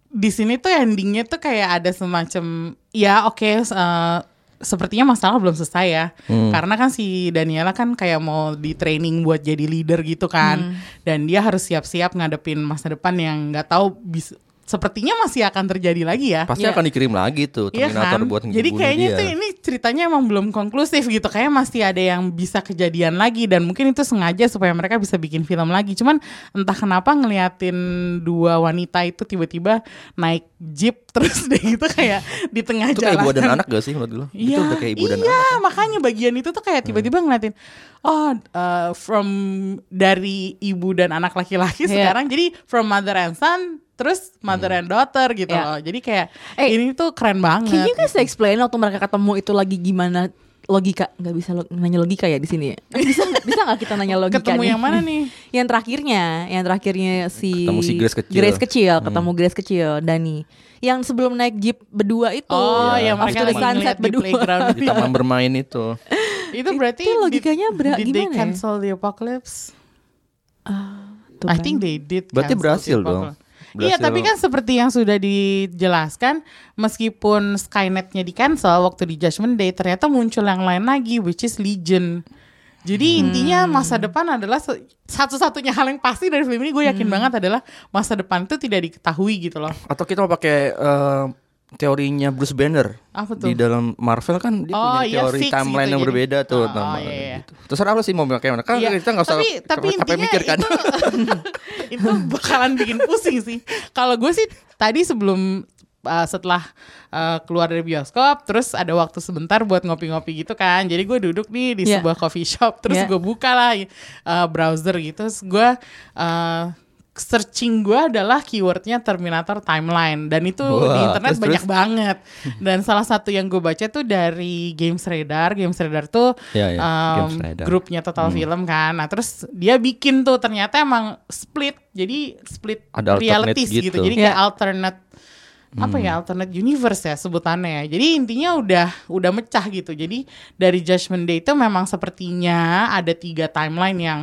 di sini tuh endingnya tuh kayak ada semacam ya oke eh, sepertinya masalah belum selesai ya. Karena kan si Daniela kan kayak mau di training buat jadi leader gitu kan. Dan dia harus siap-siap ngadepin masa depan yang nggak tahu bis sepertinya masih akan terjadi lagi ya Pasti Iya. akan dikirim lagi tuh Iya Terminator kan? buat Jadi kayaknya dia. tuh ini ceritanya emang belum konklusif gitu. Kayak masih ada yang bisa kejadian lagi dan mungkin itu sengaja supaya mereka bisa bikin film lagi. Cuman entah kenapa ngeliatin dua wanita itu tiba-tiba naik jeep <laughs> terus deh gitu kayak di tengah Itu kayak jalan. ibu dan anak gak sih menurut lo? Iya, itu udah kayak ibu dan iya, anak. makanya bagian itu tuh kayak tiba-tiba ngeliatin, oh, uh, from dari ibu dan anak laki-laki Iya. sekarang jadi from mother and son, terus mother and daughter gitu Iya. loh. Jadi kayak Eh, ini tuh keren banget. Can you guys explain waktu mereka ketemu itu lagi gimana logika nggak bisa lo- nanya logika ya di sini ya? bisa nggak <laughs> bisa nggak kita nanya logika Ketemu nih? yang mana nih? <laughs> yang terakhirnya yang terakhirnya si Ketemu si Grace kecil. Grace kecil ketemu Grace kecil Dani yang sebelum naik jeep berdua itu Oh, Iya. yang mereka After the lagi sunset ngeliat di berdua playground. Di taman <laughs> bermain itu. itu berarti Itu logikanya did, bera- did they gimana ya? cancel the apocalypse? Tuh I kan. think they did. Berarti berhasil the dong. Iya, tapi kan seperti yang sudah dijelaskan, meskipun Skynetnya di cancel waktu di Judgment Day, ternyata muncul yang lain lagi, which is Legion. Jadi intinya masa depan adalah satu-satunya hal yang pasti dari film ini gue yakin banget adalah masa depan itu tidak diketahui gitu loh. Atau kita mau pakai eh, teorinya Bruce Banner. Apa tuh? Di dalam Marvel kan dia Oh, punya iya, teori fix timeline gitu, yang jadi- berbeda tuh. Oh, nama iya, iya. gitu. Terserah lo sih mau pakai mana. Kan Iya, kita nggak usah tapi, tapi capek mikir kan. itu, <laughs> itu bakalan bikin pusing sih. Kalau gue sih tadi sebelum uh, setelah uh, keluar dari bioskop, terus ada waktu sebentar buat ngopi-ngopi gitu kan. Jadi gue duduk nih di Iya. sebuah coffee shop, terus Iya. gue buka lah uh, browser gitu. Terus gue uh, searching gue adalah keywordnya Terminator Timeline. Dan itu di Wah, internet terus, banyak terus? banget. Dan salah satu yang gue baca tuh dari Games Radar. Games Radar tuh Iya, iya, um, Games Radar. grupnya Total Film kan. Nah terus dia bikin tuh ternyata emang split. Jadi split Ada alternate realities gitu. gitu. jadi kayak alternate apa ya alternate universe ya sebutannya ya. Jadi intinya udah udah mecah gitu. Jadi dari Judgment Day itu memang sepertinya ada tiga timeline yang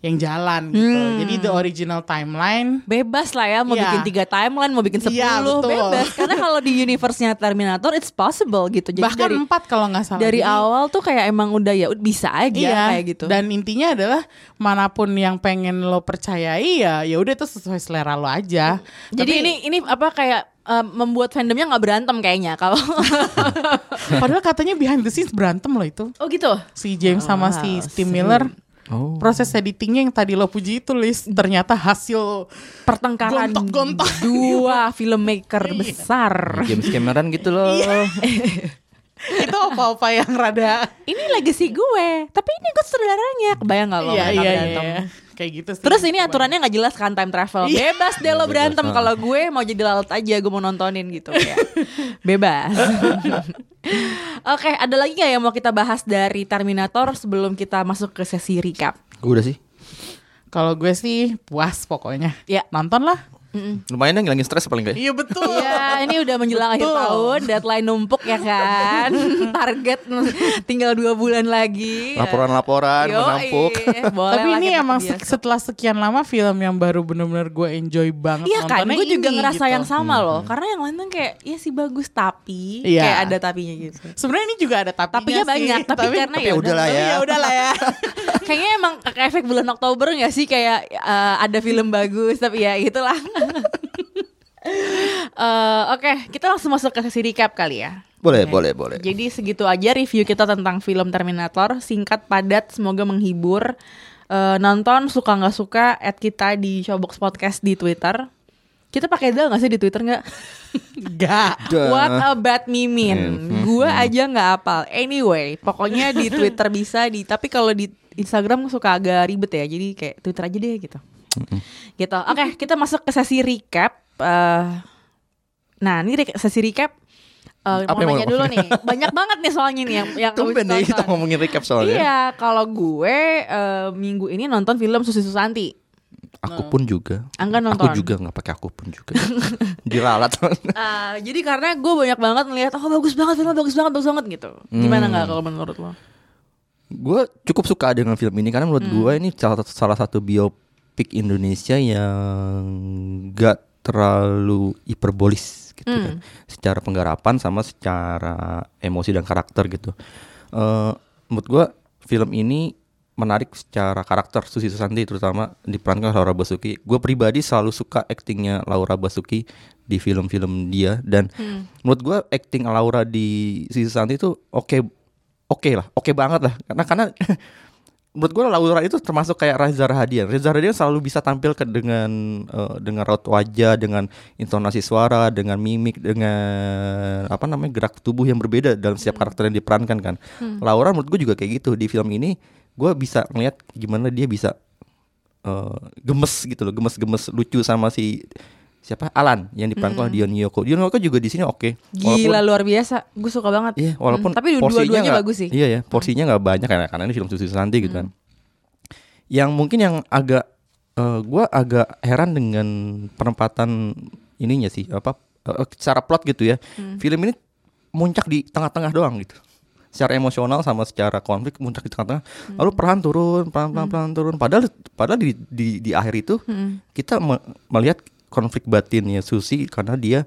yang jalan gitu jadi the original timeline bebas lah ya mau Iya. bikin tiga timeline mau bikin Iya, sepuluh betul. bebas karena <laughs> kalau di universe-nya Terminator it's possible gitu jadi bahkan dari empat kalau nggak salah dari Jadi- awal tuh kayak emang udah ya bisa aja Iya, kayak gitu Dan intinya adalah mana pun yang pengen lo percayai ya, ya udah itu sesuai selera lo aja. jadi Tapi- ini ini apa kayak eh, membuat fandomnya nggak berantem kayaknya kalau <laughs> padahal katanya behind the scenes berantem lo itu. oh gitu Si James sama si Steve Miller. Oh. Proses editingnya yang tadi lo puji itu Liz ternyata hasil pertengkaran Gontok-gontok. dua <laughs> filmmaker besar James Cameron gitu loh. <laughs> <laughs> Itu apa-apa yang rada ini legacy gue tapi ini gue saudaranya kebayang nggak lo iya iya iya berantem? iya. kayak gitu sih. Terus ini aturannya nggak jelas kan time travel. Iya. Bebas deh lo berantem Bebas, kalau gue mau jadi lalat aja gue mau nontonin gitu ya. <laughs> Bebas. <laughs> Oke, ada lagi nggak yang mau kita bahas dari Terminator sebelum kita masuk ke sesi recap? Gue udah sih. kalau gue sih puas pokoknya. Ya. Nonton lah. Lumayan ya ngilangin stres paling gak? Iya betul. Iya, ini udah menjelang akhir Betul. tahun, deadline numpuk ya kan. <laughs> Target tinggal dua bulan lagi. Laporan-laporan menampuk. <laughs> Boleh Tapi ini emang bioskop. setelah sekian lama film yang baru bener-bener gue enjoy banget Iya kan, nontonnya gue juga ini, ngerasa gitu. yang sama loh. Karena yang lain tuh kayak, ya sih bagus tapi Iya. kayak ada tapinya gitu. Sebenarnya ini juga ada tapinya Tapinya sih, banyak, tapi, karena tapi ya udahlah udah- ya. Ya udahlah ya. <laughs> Kayaknya emang efek bulan Oktober gak sih kayak eh, ada film bagus tapi ya itulah. Eh, Oke, kita langsung masuk ke sesi recap kali ya. Boleh, boleh, boleh. Jadi segitu aja review kita tentang film Terminator, singkat, padat, semoga menghibur. Eh, nonton suka nggak suka, add kita di Showbox Podcast di Twitter. Kita pakai del nggak sih di Twitter nggak? Enggak. Dah. <laughs> What about Mimin? Gua aja nggak apal. Anyway, pokoknya di Twitter bisa di tapi kalau di Instagram suka agak ribet ya. Jadi kayak Twitter aja deh gitu. Gitu. Oke, kita masuk ke sesi recap. Eh, nah, ini re- sesi recap Apa mau nanya dulu nih. Banyak banget nih soalnya nih yang yang Tumben deh kita ngomongin recap soalnya. Iya, kalau gue eh, minggu ini nonton film Susi Susanti. Aku pun juga. Angga Aku nonton. juga nggak pakai aku pun juga. <laughs> Diralat. <laughs> Ah, jadi karena gue banyak banget melihat oh bagus banget filmnya bagus banget bagus banget gitu. Gimana Hmm. nggak kalau menurut lo? gue cukup suka dengan film ini karena menurut gue ini salah satu salah satu bio speak Indonesia yang gak terlalu hiperbolis gitu kan. Secara penggarapan sama secara emosi dan karakter gitu. Eh menurut gua film ini menarik secara karakter Susi Susanti terutama diperankan Laura Basuki. Gue pribadi selalu suka aktingnya Laura Basuki di film-film dia dan menurut gua akting Laura di Susi Susanti itu oke oke lah, oke banget lah. Karena karena <laughs> menurut gue Laura itu termasuk kayak Reza Rahadian. Reza Rahadian selalu bisa tampil ke dengan eh, dengan raut wajah, dengan intonasi suara, dengan mimik, dengan apa namanya gerak tubuh yang berbeda dalam setiap karakter yang diperankan kan. Laura menurut gue juga kayak gitu di film ini. Gue bisa ngeliat gimana dia bisa eh, gemes gitu loh, gemes-gemes lucu sama si siapa Alan yang diperankan oleh Dion Yoko. Dion Yoko juga di sini oke. Gila luar biasa. Gue suka banget. Iya, walaupun Hmm, tapi dua-duanya bagus sih. Iya ya, porsinya nggak banyak karena karena ini film Susi Susanti gitu kan. Yang mungkin yang agak eh, gua agak heran dengan penempatan ininya sih apa eh, secara plot gitu ya. Hmm. Film ini muncak di tengah-tengah doang gitu. Secara emosional sama secara konflik muncak di tengah-tengah. Hmm. Lalu perlahan turun, pelan-pelan pelan turun. Padahal padahal di di, di akhir itu Hmm. kita me- melihat konflik batinnya Susi karena dia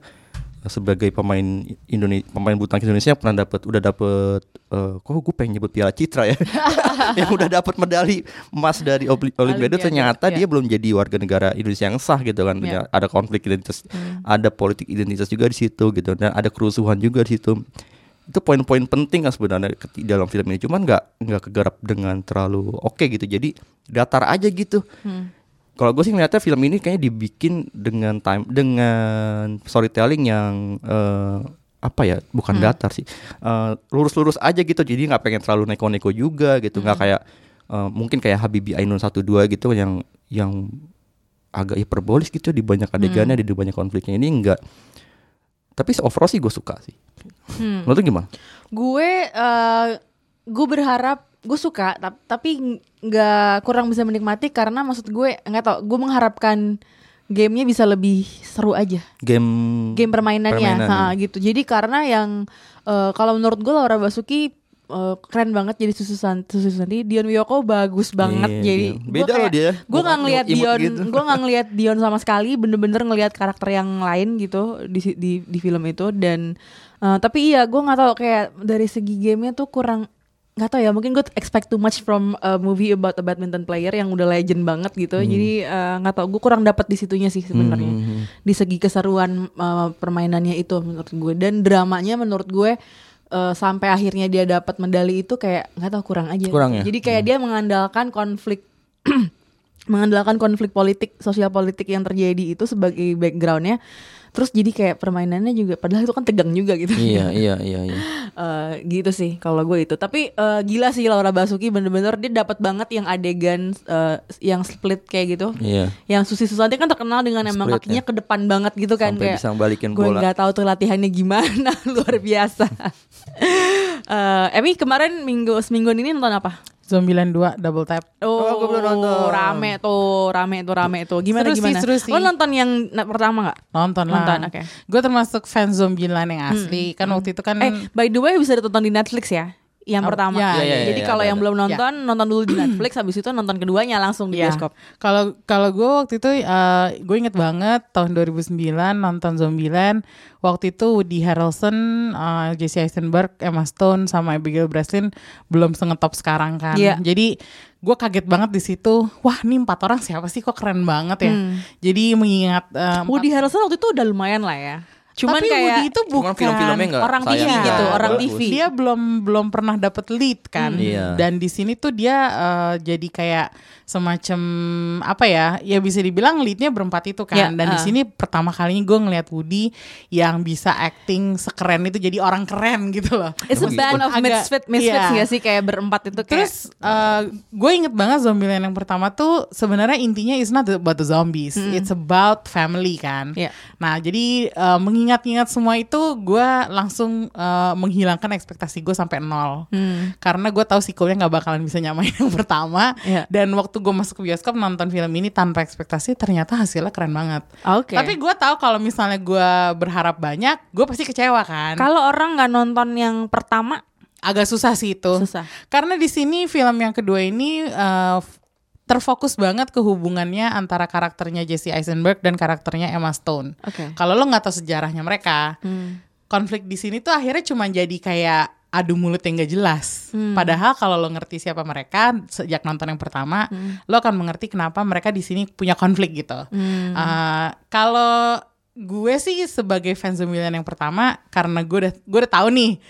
sebagai pemain Indonesia pemain bulu tangkis Indonesia pernah dapat udah dapat eh, kok gue pengen nyebut Piala Citra ya? <laughs> <laughs> Yang udah dapat medali emas dari Oli- Olimpiade Olimpiade, ternyata ya. dia belum jadi warga negara Indonesia yang sah gitu kan. Ya. ada konflik identitas ada politik identitas juga di situ gitu dan ada kerusuhan juga di situ. Itu poin-poin penting kan sebenarnya dalam film ini cuman nggak nggak kegarap dengan terlalu oke gitu. Jadi datar aja gitu kalau gue sih ngeliatnya film ini kayaknya dibikin dengan time dengan storytelling yang eh, apa ya bukan datar sih. Eh, lurus-lurus aja gitu. Jadi nggak pengen terlalu neko-neko juga gitu. Nggak kayak eh, mungkin kayak Habibie Ainun 12 gitu yang yang agak hiperbolis gitu di banyak adegannya di banyak konfliknya. Ini enggak tapi overall sih gue suka sih. Menurut lu gimana? Gue eh gue berharap gue suka tap- tapi nggak kurang bisa menikmati karena maksud gue nggak tau gue mengharapkan gamenya bisa lebih seru aja game game permainannya permainan, ha, ya. gitu jadi karena yang eh, kalau menurut gue Laura Basuki eh, keren banget jadi sususan sususanti Dion Wiyoko bagus banget Iya, jadi Dion. Beda loh dia. gue nggak ngelihat Dion gitu. <laughs> gue nggak ngelihat Dion sama sekali bener-bener ngelihat karakter yang lain gitu di di di film itu dan eh, tapi iya gue nggak tahu kayak dari segi gamenya tuh kurang nggak tahu ya mungkin gue expect too much from a movie about a badminton player yang udah legend banget gitu. Hmm. jadi eh, nggak tahu gue kurang dapat di situnya sih sebenarnya. Di segi keseruan eh, permainannya itu menurut gue. Dan dramanya menurut gue eh, sampai akhirnya dia dapat medali itu kayak nggak tahu kurang aja. Kurang ya? jadi kayak dia mengandalkan konflik <clears throat> mengandalkan konflik politik sosial politik yang terjadi itu sebagai backgroundnya terus jadi kayak permainannya juga padahal itu kan tegang juga gitu. Iya <laughs> iya iya iya. Eh, gitu sih kalau gue itu. Tapi eh, gila sih Laura Basuki bener-bener dia dapat banget yang adegan eh, yang split kayak gitu. Iya. Yang Susi Susanti kan terkenal dengan emang Split, kakinya ke depan banget gitu kan Sampai kayak bisa balikin gue nggak tahu tuh latihannya gimana <laughs> luar biasa. <laughs> Eh, Emi kemarin minggu semingguan ini nonton apa Zombieland 2 double tap. Oh, gue belum nonton. rame tuh, rame tuh, rame tuh. Gimana Seru sih, gimana? seru sih. Lo nonton yang pertama nggak? Nonton lah. Nonton, oke. Gue termasuk fans Zombieland yang asli. Kan waktu itu kan Eh, by the way bisa ditonton di Netflix ya? Yang Oh, pertama. ya, ya, ya, Jadi ya, kalau yang ada. belum nonton, nonton dulu di <clears throat> Netflix, habis itu nonton keduanya langsung di Ya. bioskop. Kalau kalau gue waktu itu eh, gue inget banget tahun 2009 nonton Zombieland. Waktu itu Woody Harrelson, eh, Jesse Eisenberg, Emma Stone sama Abigail Breslin belum sengetop sekarang kan. Iya. Jadi gue kaget banget di situ. Wah, nih empat orang siapa sih kok keren banget ya. Hmm. Jadi mengingat eh, Woody Harrelson waktu itu udah lumayan lah ya. Cuman tapi kayak Woody itu bukan film-filmnya nggak orang TV sayang. gitu, orang bagus. TV. Dia belum belum pernah dapet lead kan. Iya. Dan di sini tuh dia eh, jadi kayak semacam apa ya? Ya bisa dibilang leadnya berempat itu kan. Ya, Dan di uh. sini pertama kalinya gue ngeliat Woody yang bisa acting sekeren itu jadi orang keren gitu loh. It's a band gitu. of Agak- misfits, misfits iya. nggak sih kayak berempat itu kayak Terus gue inget banget Zombieland yang pertama tuh sebenarnya intinya is not about the zombies, it's about family kan. Iya. Nah jadi eh, mengingat-ingat semua itu gue langsung eh, menghilangkan ekspektasi gue sampai nol. Hmm. Karena gue tahu sequelnya nggak bakalan bisa nyamain yang <laughs> pertama. Iya. Dan waktu gue masuk ke bioskop nonton film ini tanpa ekspektasi ternyata hasilnya keren banget. Oke. Tapi gue tahu kalau misalnya gue berharap banyak, gue pasti kecewa kan. kalau orang nggak nonton yang pertama Agak susah sih itu. Susah. Karena di sini film yang kedua ini f- terfokus banget ke hubungannya antara karakternya Jesse Eisenberg dan karakternya Emma Stone. Oke. Kalau lo nggak tahu sejarahnya mereka, Hmm. konflik di sini tuh akhirnya cuma jadi kayak adu mulut yang gak jelas. Hmm. Padahal kalau lo ngerti siapa mereka sejak nonton yang pertama, Hmm. lo akan mengerti kenapa mereka di sini punya konflik gitu. Hmm. Uh, kalau gue sih sebagai fans Zombieland yang pertama karena gue udah gue udah tahu nih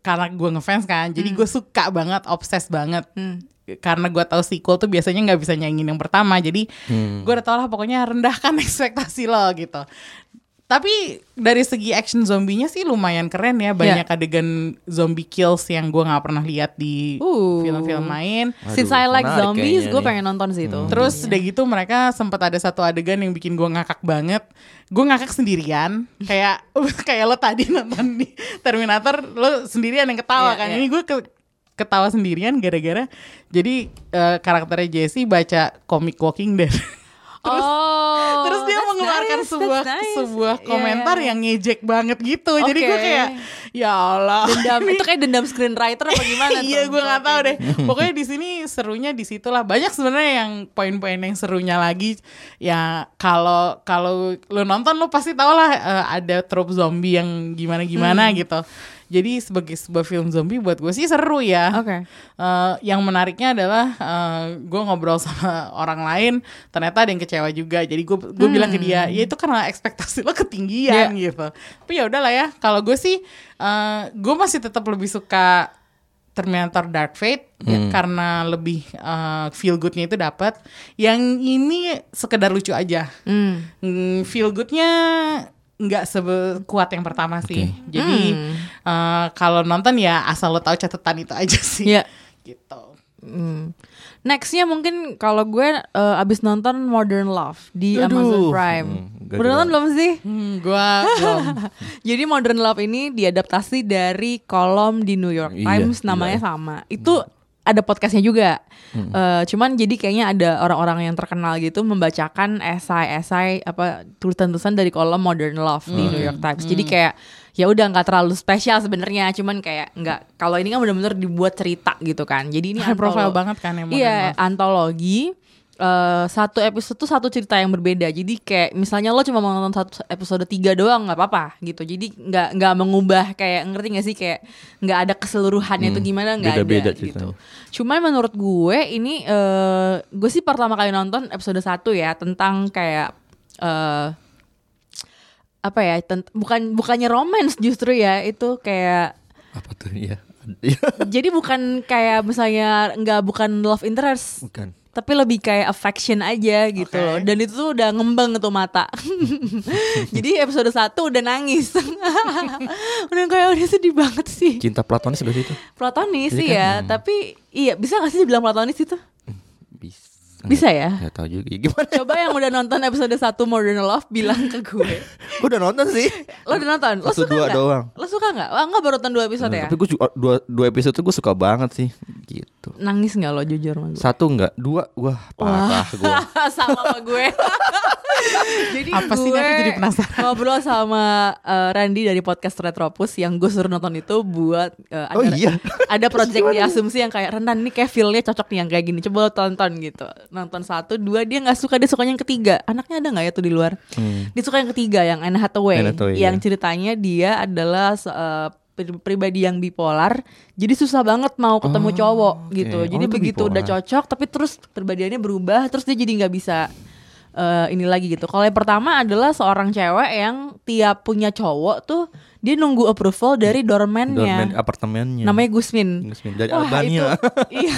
karena gue ngefans kan jadi gue suka banget obses banget Hmm. Karena gue tahu sequel tuh biasanya nggak bisa nyanyiin yang pertama jadi Hmm. gue udah tau lah pokoknya rendahkan <laughs> ekspektasi lo gitu tapi dari segi action zombinya sih lumayan keren ya banyak adegan zombie kills yang gue nggak pernah lihat di Uh. film-film lain Since Waduh, I like zombies, gue pengen nonton sih itu. Terus udah gitu mereka sempat ada satu adegan yang bikin gue ngakak banget. Gue ngakak sendirian, <laughs> kayak <laughs> kayak lo tadi nonton di Terminator, lo sendirian yang ketawa Iya, kan. iya. Ini gue ke- ketawa sendirian gara-gara jadi eh, karakternya Jesse baca komik Walking Dead. <laughs> terus oh, terus dia mengeluarkan nice, sebuah nice. sebuah Yeah. komentar yang ngejek banget gitu. Jadi gue kayak ya Allah. dendam <laughs> itu kayak dendam screenwriter apa gimana tuh? Iya gue nggak tahu deh. Pokoknya di sini serunya di situlah. Banyak sebenarnya yang poin-poin yang serunya lagi. Ya kalau kalau lo nonton lo pasti tau lah eh, ada trope zombie yang gimana-gimana Hmm. gitu. Jadi sebagai sebuah film zombie buat gue sih seru ya. Oke. Eh, yang menariknya adalah gue ngobrol sama <laughs> orang lain, ternyata ada yang kecewa juga. Jadi gue gue bilang ke dia, ya itu karena ekspektasi lo ketinggian gitu. Tapi ya udahlah ya. Kalau gue sih, gue masih tetap lebih suka Terminator Dark Fate ya, karena lebih eh, feel goodnya itu dapat. Yang ini sekedar lucu aja. Hmm. Hmm, feel goodnya nggak sekuat yang pertama sih. Jadi eh, kalau nonton ya asal lo tahu catatan itu aja sih. Iya. Gitu. Hmm. Nextnya mungkin kalau gue eh, abis nonton Modern Love di Aduh. Amazon Prime. Hmm, Udah nonton belum sih? Hmm, gua belum. <laughs> Jadi Modern Love ini diadaptasi dari kolom di New York Iya, Times namanya ya. sama. Itu ada podcastnya juga. Eh, cuman jadi kayaknya ada orang-orang yang terkenal gitu membacakan esai-esai apa tulisan-tulisan dari kolom Modern Love di New York Times. Jadi kayak ya udah nggak terlalu spesial sebenarnya, cuman kayak nggak kalau ini kan benar-benar dibuat cerita gitu kan. Jadi ini <laughs> High profile antolo- banget kan yang Modern Iya, Love. antologi eh, satu episode tuh satu cerita yang berbeda. Jadi kayak misalnya lo cuma mau nonton satu episode tiga doang nggak apa-apa gitu. Jadi nggak nggak mengubah kayak ngerti gak sih kayak nggak ada keseluruhannya itu gimana nggak ada beda-beda gitu. Cuman menurut gue ini eh gue sih pertama kali nonton episode satu ya tentang kayak eh apa ya tent- bukan bukannya romance justru ya itu kayak Apa tuh ya? Iya. <laughs> jadi bukan kayak misalnya nggak bukan love interest Bukan. tapi lebih kayak affection aja gitu Oke. loh dan itu tuh udah ngembang tuh mata <laughs> jadi episode satu udah nangis <laughs> udah kayak udah sedih banget sih Cinta platonis sih itu? platonis sih kan, ya hmm. tapi iya bisa gak sih dibilang platonis itu Bisa. Ya? Gak tau juga gimana. coba yang udah nonton episode 1 Modern Love bilang ke gue <laughs> Gue udah nonton sih. lo udah nonton lo Satu suka dua nggak? doang. lo suka nggak Wah, nggak baru nonton dua episode ya Tapi gue dua, dua episode tuh gue suka banget sih. Gitu. nangis nggak lo jujur sama gue Satu enggak, dua wah parah gue. <laughs> sama sama gue. <laughs> jadi Apa sih, gue aku jadi penasaran. ngobrol sama eh, Randy dari podcast Retropus yang gue suruh nonton itu buat eh, ada Oh iya. ada project di asumsi yang kayak Renan ini kayak feelnya cocok nih yang kayak gini coba lo tonton gitu nonton satu dua dia nggak suka dia sukanya yang ketiga anaknya ada nggak ya tuh di luar dia suka yang ketiga yang Anne Hathaway, Hmm. Anne Hathaway, yang iya. ceritanya dia adalah pri- pribadi yang bipolar jadi susah banget mau ketemu Oh, cowok oke. gitu Oh, jadi itu begitu udah bipolar. cocok tapi terus perbedaiannya berubah terus dia jadi nggak bisa eh, ini lagi gitu kalau yang pertama adalah seorang cewek yang tiap punya cowok tuh dia nunggu approval dari Doorman doorman-nya apartemennya. namanya Gusmin Gusmin, dari Wah, Albania. itu- <laughs> iya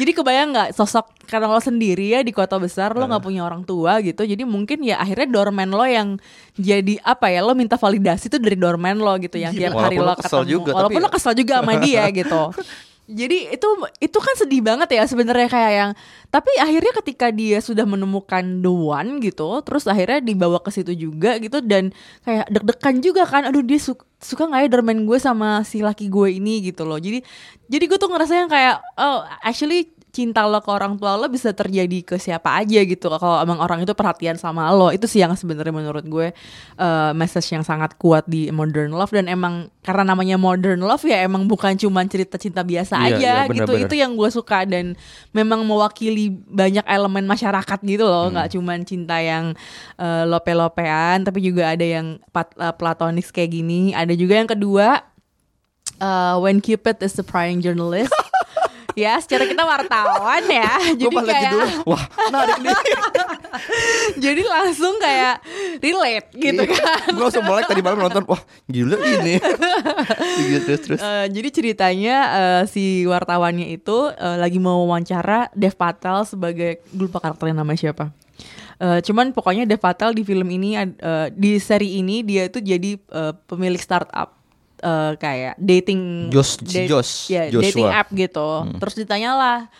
jadi kebayang nggak sosok karena lo sendiri ya di kota besar lo nggak punya orang tua gitu. Jadi mungkin ya akhirnya doorman lo yang jadi apa ya lo minta validasi tuh dari doorman lo gitu yang tiap hari lo ketemu. juga, walaupun tapi lo kesel juga sama dia gitu <laughs> jadi itu itu kan sedih banget ya sebenarnya kayak yang tapi akhirnya ketika dia sudah menemukan the one gitu terus akhirnya dibawa ke situ juga gitu dan kayak deg-degan juga kan aduh dia suka suka nggak ya doorman gue sama si laki gue ini? gitu loh. Jadi jadi gue tuh ngerasa yang kayak oh actually cinta lo ke orang tua lo bisa terjadi ke siapa aja gitu kalau emang orang itu perhatian sama lo itu sih yang sebenarnya menurut gue eh, message yang sangat kuat di modern love. Dan emang karena namanya modern love ya emang bukan cuma cerita cinta biasa Iya, aja iya, benar, gitu itu yang gue suka dan memang mewakili banyak elemen masyarakat gitu loh. Hmm. nggak cuma cinta yang eh, lope-lopean tapi juga ada yang pat- eh, platonis kayak gini. Ada juga yang kedua eh, when Cupid is the prying journalist <laughs> ya secara kita wartawan ya jadi kayak judulnya, wah menarik nih. <laughs> jadi langsung kayak relate gitu kan gue langsung mulai tadi malam nonton, wah gila ini. gitu, <laughs> terus terus. Eh, jadi ceritanya eh, si wartawannya itu eh, lagi mau wawancara Dev Patel sebagai gue lupa karakternya namanya siapa. Eh, cuman pokoknya Dev Patel di film ini eh, di seri ini dia itu jadi eh, pemilik startup eh, kayak dating Jos- si Jos, ya, Joshua. dating app gitu. Terus ditanyalah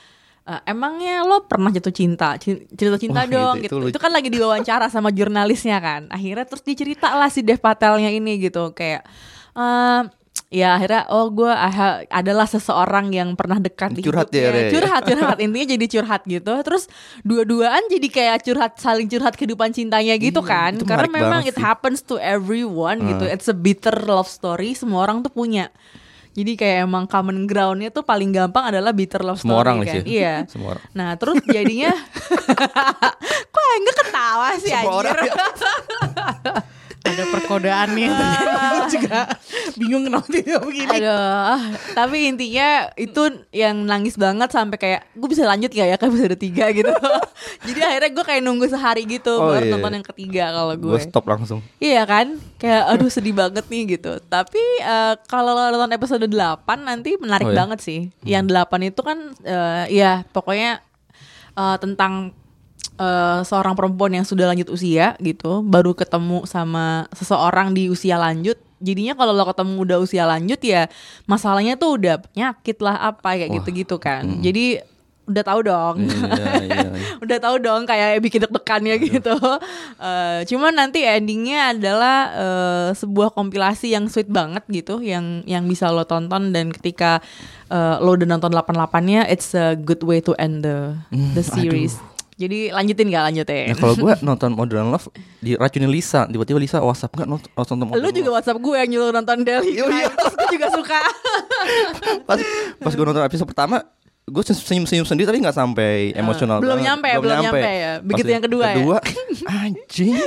"Eh, emangnya lo pernah jatuh cinta? Cin- cerita cinta Wah, dong itu- gitu. itu itu, kan lagi diwawancara sama jurnalisnya kan. Akhirnya terus dicerita lah si Dev Patelnya ini gitu. Kayak eh ya akhirnya oh gue adalah seseorang yang pernah dekat Curhat ya, Re. curhat curhat. <laughs> Intinya jadi curhat gitu. Terus dua-duaan jadi kayak curhat saling curhat kehidupan cintanya gitu Iya, kan. karena memang it sih. happens to everyone gitu. It's a bitter love story. Semua orang tuh punya. Jadi kayak emang common groundnya tuh paling gampang adalah bitter love Semua story orang kan. Sih. iya. <laughs> Semua orang. nah terus jadinya <laughs> kok enggak ketawa sih Semua anjir? orang ya. Ada perkodaan nih <laughs> Gue juga bingung kenapa dia begini. Aduh, tapi intinya itu yang nangis banget sampai kayak gue bisa lanjut gak ya kan bisa ada tiga gitu. <laughs> Jadi akhirnya gue kayak nunggu sehari gitu Oh, baru iya. nonton yang ketiga kalau Gue gue. stop langsung. Iya kan? Kayak aduh sedih banget nih gitu. Tapi eh, kalau nonton episode 8 nanti menarik Oh, iya? banget sih. Yang 8 itu kan eh, ya pokoknya eh, tentang eh, seorang perempuan yang sudah lanjut usia gitu, baru ketemu sama seseorang di usia lanjut. Jadinya kalau lo ketemu udah usia lanjut ya masalahnya tuh udah penyakit lah apa kayak Wah, gitu-gitu kan. Jadi udah tahu dong. Iya, iya, <laughs> iya. udah tahu dong kayak bikin deg-degannya gitu. Eh, cuman nanti endingnya adalah eh, sebuah kompilasi yang sweet banget gitu, yang yang bisa lo tonton dan ketika eh, lo udah nonton 88-nya, it's a good way to end the the <laughs> series. Jadi lanjutin gak lanjutin? Nah, kalau gue nonton Modern Love diracunin Lisa, tiba-tiba Lisa WhatsApp nggak nonton, nonton Modern Lu juga Love. WhatsApp gue yang nyuruh nonton Delhi Iya, iya. Terus gue juga suka. <laughs> Pas pas gue nonton episode pertama, gue senyum-senyum sendiri tapi nggak sampai emosional. belum banget. nyampe, belum nyampe ya. Begitu Pas yang kedua ya? kedua, <laughs> anjing.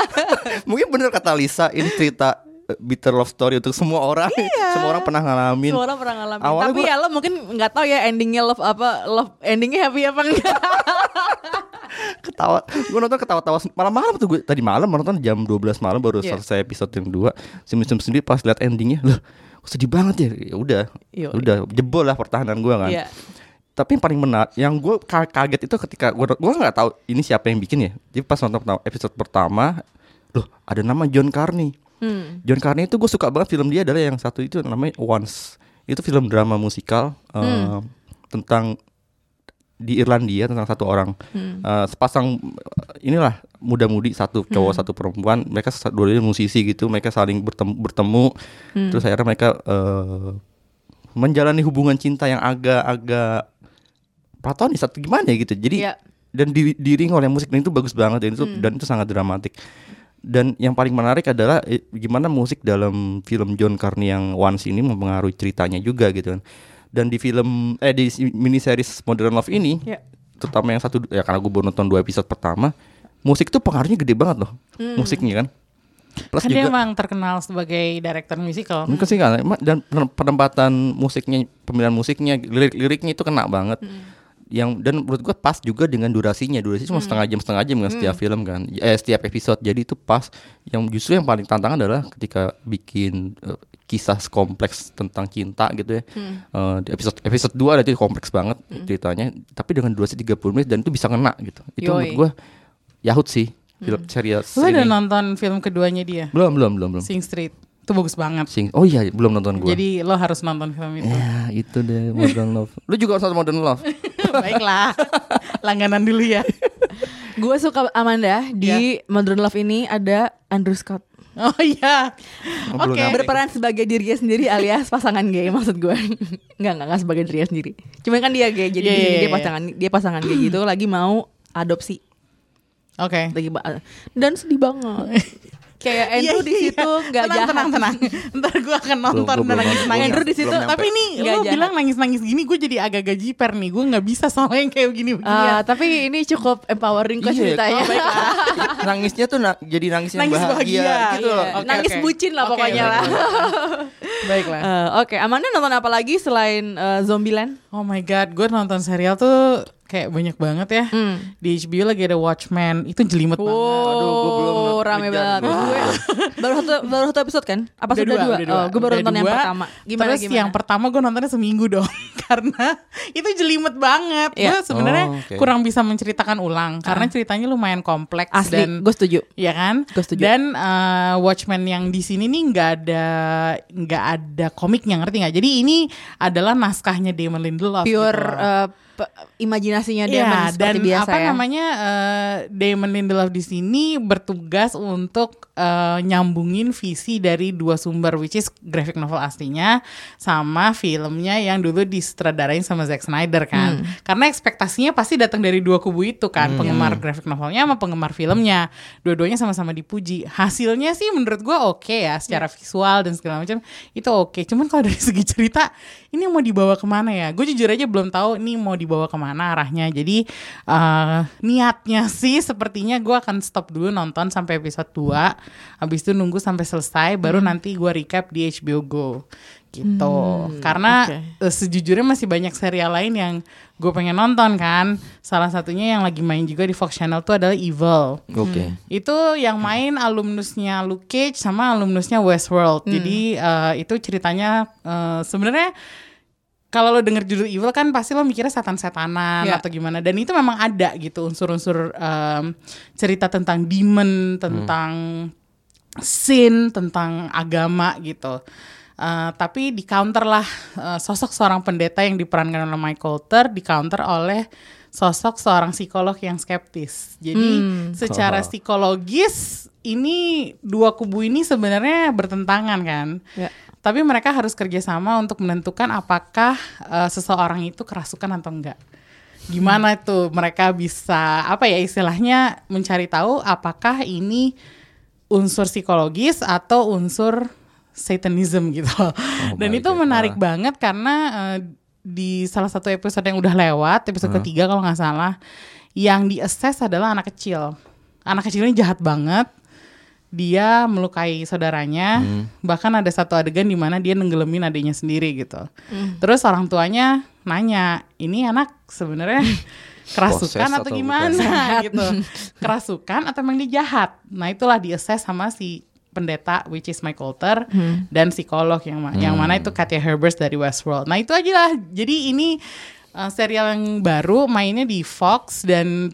<laughs> Mungkin bener kata Lisa, ini cerita bitter love story untuk semua orang. semua orang pernah ngalamin. Semua orang pernah ngalamin. Awalnya Tapi gua- ya lo mungkin nggak tahu ya endingnya love apa love endingnya happy apa enggak. <laughs> ketawa gue nonton ketawa-tawa malam-malam tuh gue tadi malam nonton jam 12 malam baru Iya. selesai episode yang dua senyum-senyum sendiri pas lihat endingnya loh sedih banget ya ya udah Iya. udah jebol lah pertahanan gue kan Iya. tapi yang paling menarik yang gue ka- kaget itu ketika gue gue nggak tahu ini siapa yang bikin ya jadi pas nonton episode pertama loh ada nama John Carney Hmm. John Carney itu gue suka banget film dia adalah yang satu itu namanya Once itu film drama musikal eh, Hmm. tentang di Irlandia tentang satu orang Hmm. Eh, sepasang eh, inilah muda-mudi satu cowok satu perempuan mereka dua-duanya musisi gitu mereka saling bertemu, bertemu Hmm. terus akhirnya mereka eh, menjalani hubungan cinta yang agak-agak platonis atau gimana gitu jadi Iya. dan di, diiringi oleh musik dan itu bagus banget dan itu dan itu sangat dramatik dan yang paling menarik adalah eh, gimana musik dalam film John Carney yang Once ini mempengaruhi ceritanya juga gitu kan. Dan di film eh di si- miniseries Modern Love ini Iya. terutama yang satu ya karena gue baru nonton dua episode pertama musik tuh pengaruhnya gede banget loh musiknya kan. Plus Kan dia emang terkenal sebagai director musical. Mungkin sih kan. Dan penempatan musiknya pemilihan musiknya lirik liriknya itu kena banget yang dan menurut gua pas juga dengan durasinya. Durasi cuma setengah jam setengah jam kan setiap film kan. Eh setiap episode. Jadi itu pas. Yang justru yang paling tantangan adalah ketika bikin eh, kisah kompleks tentang cinta gitu ya. Eh, di episode episode 2 itu kompleks banget ceritanya. Tapi dengan durasi 30 menit dan itu bisa kena gitu. Itu Yoi. menurut gua yahut sih. Film serial Lu udah nonton film keduanya dia, belum belum belum belum. Sing Street. Itu bagus banget. Sing oh iya belum nonton gua. Jadi lo harus nonton film itu. Ya itu deh Modern Love. <laughs> Lu juga harus nonton Modern Love <laughs> Baiklah. Langganan dulu ya. gue suka Amanda di Modern Love ini ada Andrew Scott Oh iya. Oh, Oke. nyampe. berperan sebagai dirinya sendiri alias pasangan gay maksud gue nggak nggak nggak sebagai dirinya sendiri cuman kan dia gay jadi Iya, iya, dia iya. pasangan dia pasangan gay gitu lagi mau adopsi Oke. lagi ba- dan sedih banget kayak Andrew Iya, di iya, situ nggak tenang, jahat. tenang tenang. Ntar gue akan nonton Belum, dan nangis nangis. Andrew di situ Tapi ini lo jahat. bilang nangis nangis gini gue jadi agak-agak jiper nih. Gue nggak bisa sama yang kayak begini begini Ah, tapi ini cukup empowering kok Iya, ceritanya. oh, <laughs> Nangisnya tuh na- jadi nangis yang Nangis bahagia, bahagia, gitu Iya. loh. Oke, nangis oke. bucin lah Oke, pokoknya lah <laughs> Baiklah Eh, Oke, Amanda nonton apa lagi selain eh, Zombieland? Oh my god, gue nonton serial tuh kayak banyak banget ya. Hmm. Di HBO lagi ada Watchmen, itu jelimet banget. Aduh, gua belum Oh, nonton rame banget. Gue baru satu baru satu episode kan? Apa Udah sudah dua? udah Oh, gue baru Udah nonton yang dua. pertama. Gimana Terus gimana? yang pertama gue nontonnya seminggu dong, <laughs> karena itu jelimet banget. Iya. Gue sebenarnya Oh, oke. kurang bisa menceritakan ulang karena ceritanya lumayan kompleks Asli, dan gue setuju. Iya kan? Gue setuju. Dan eh, Watchmen yang di sini nih nggak ada nggak ada komiknya ngerti nggak? Jadi ini adalah naskahnya Damon Lindelof. Pure gitu loh. Imajinasinya dia seperti dan biasa apa ya. namanya eh, Damon Lindelof di sini bertugas untuk eh, nyambungin visi dari dua sumber which is graphic novel aslinya sama filmnya yang dulu disutradarain sama Zack Snyder kan. Hmm. Karena ekspektasinya pasti datang dari dua kubu itu kan, penggemar graphic novelnya sama penggemar filmnya. Dua-duanya sama-sama dipuji. Hasilnya sih menurut gua oke ya secara visual dan segala macam itu oke. Cuman kalau dari <laughs> segi cerita ini mau dibawa ke mana ya? Gue jujur aja belum tahu ini mau dibawa ke mana arahnya. Jadi eh, niatnya sih sepertinya gue akan stop dulu nonton sampai episode 2 Habis itu nunggu sampai selesai baru nanti gue recap di HBO Go gitu. Karena oke. eh, sejujurnya masih banyak serial lain yang gue pengen nonton kan. Salah satunya yang lagi main juga di Fox Channel tuh adalah Evil. Oke. Itu yang main alumnusnya Luke Cage sama alumnusnya Westworld. Jadi eh, itu ceritanya eh, sebenarnya kalau lo denger judul Evil kan pasti lo mikirnya setan-setanan Ya. atau gimana. Dan itu memang ada gitu unsur-unsur em, cerita tentang demon, tentang sin, tentang agama gitu. Eh, tapi di counter lah eh, sosok seorang pendeta yang diperankan oleh Mike Coulter di counter oleh sosok seorang psikolog yang skeptis. Jadi secara Oh. psikologis ini dua kubu ini sebenarnya bertentangan kan. Ya. Tapi mereka harus kerjasama untuk menentukan apakah eh, seseorang itu kerasukan atau enggak. Gimana tuh mereka bisa apa ya istilahnya mencari tahu apakah ini unsur psikologis atau unsur satanism gitu. <laughs> Dan my itu God. menarik Ah. banget karena eh, di salah satu episode yang udah lewat, episode ketiga kalau nggak salah, yang di assess adalah anak kecil. Anak kecil ini jahat banget. Dia melukai saudaranya, bahkan ada satu adegan di mana dia nenggelemin adiknya sendiri gitu. Terus orang tuanya nanya, ini anak sebenarnya <laughs> kerasukan atau, atau gimana <laughs> gitu. Kerasukan atau emang dia jahat? Nah itulah di assess sama si pendeta which is Mike Coulter dan psikolog yang ma- yang mana itu Katya Herbers dari Westworld. Nah itu aja lah. Jadi ini uh, serial yang baru mainnya di Fox dan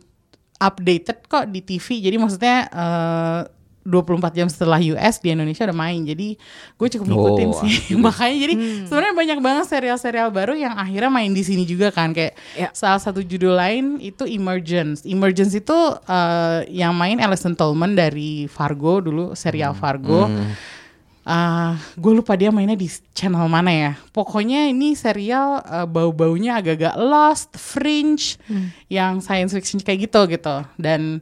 updated kok di TV. Jadi maksudnya uh, 24 jam setelah US di Indonesia udah main. Jadi gue cukup ngikutin Oh, sih. <laughs> Makanya jadi sebenarnya banyak banget serial-serial baru yang akhirnya main di sini juga kan kayak Ya. salah satu judul lain itu Emergence. Emergence itu uh, yang main Alison Tolman dari Fargo dulu serial Fargo. Ah, gue lupa dia mainnya di channel mana ya. Pokoknya ini serial uh, bau-baunya agak-agak Lost, Fringe, yang science fiction kayak gitu gitu. Dan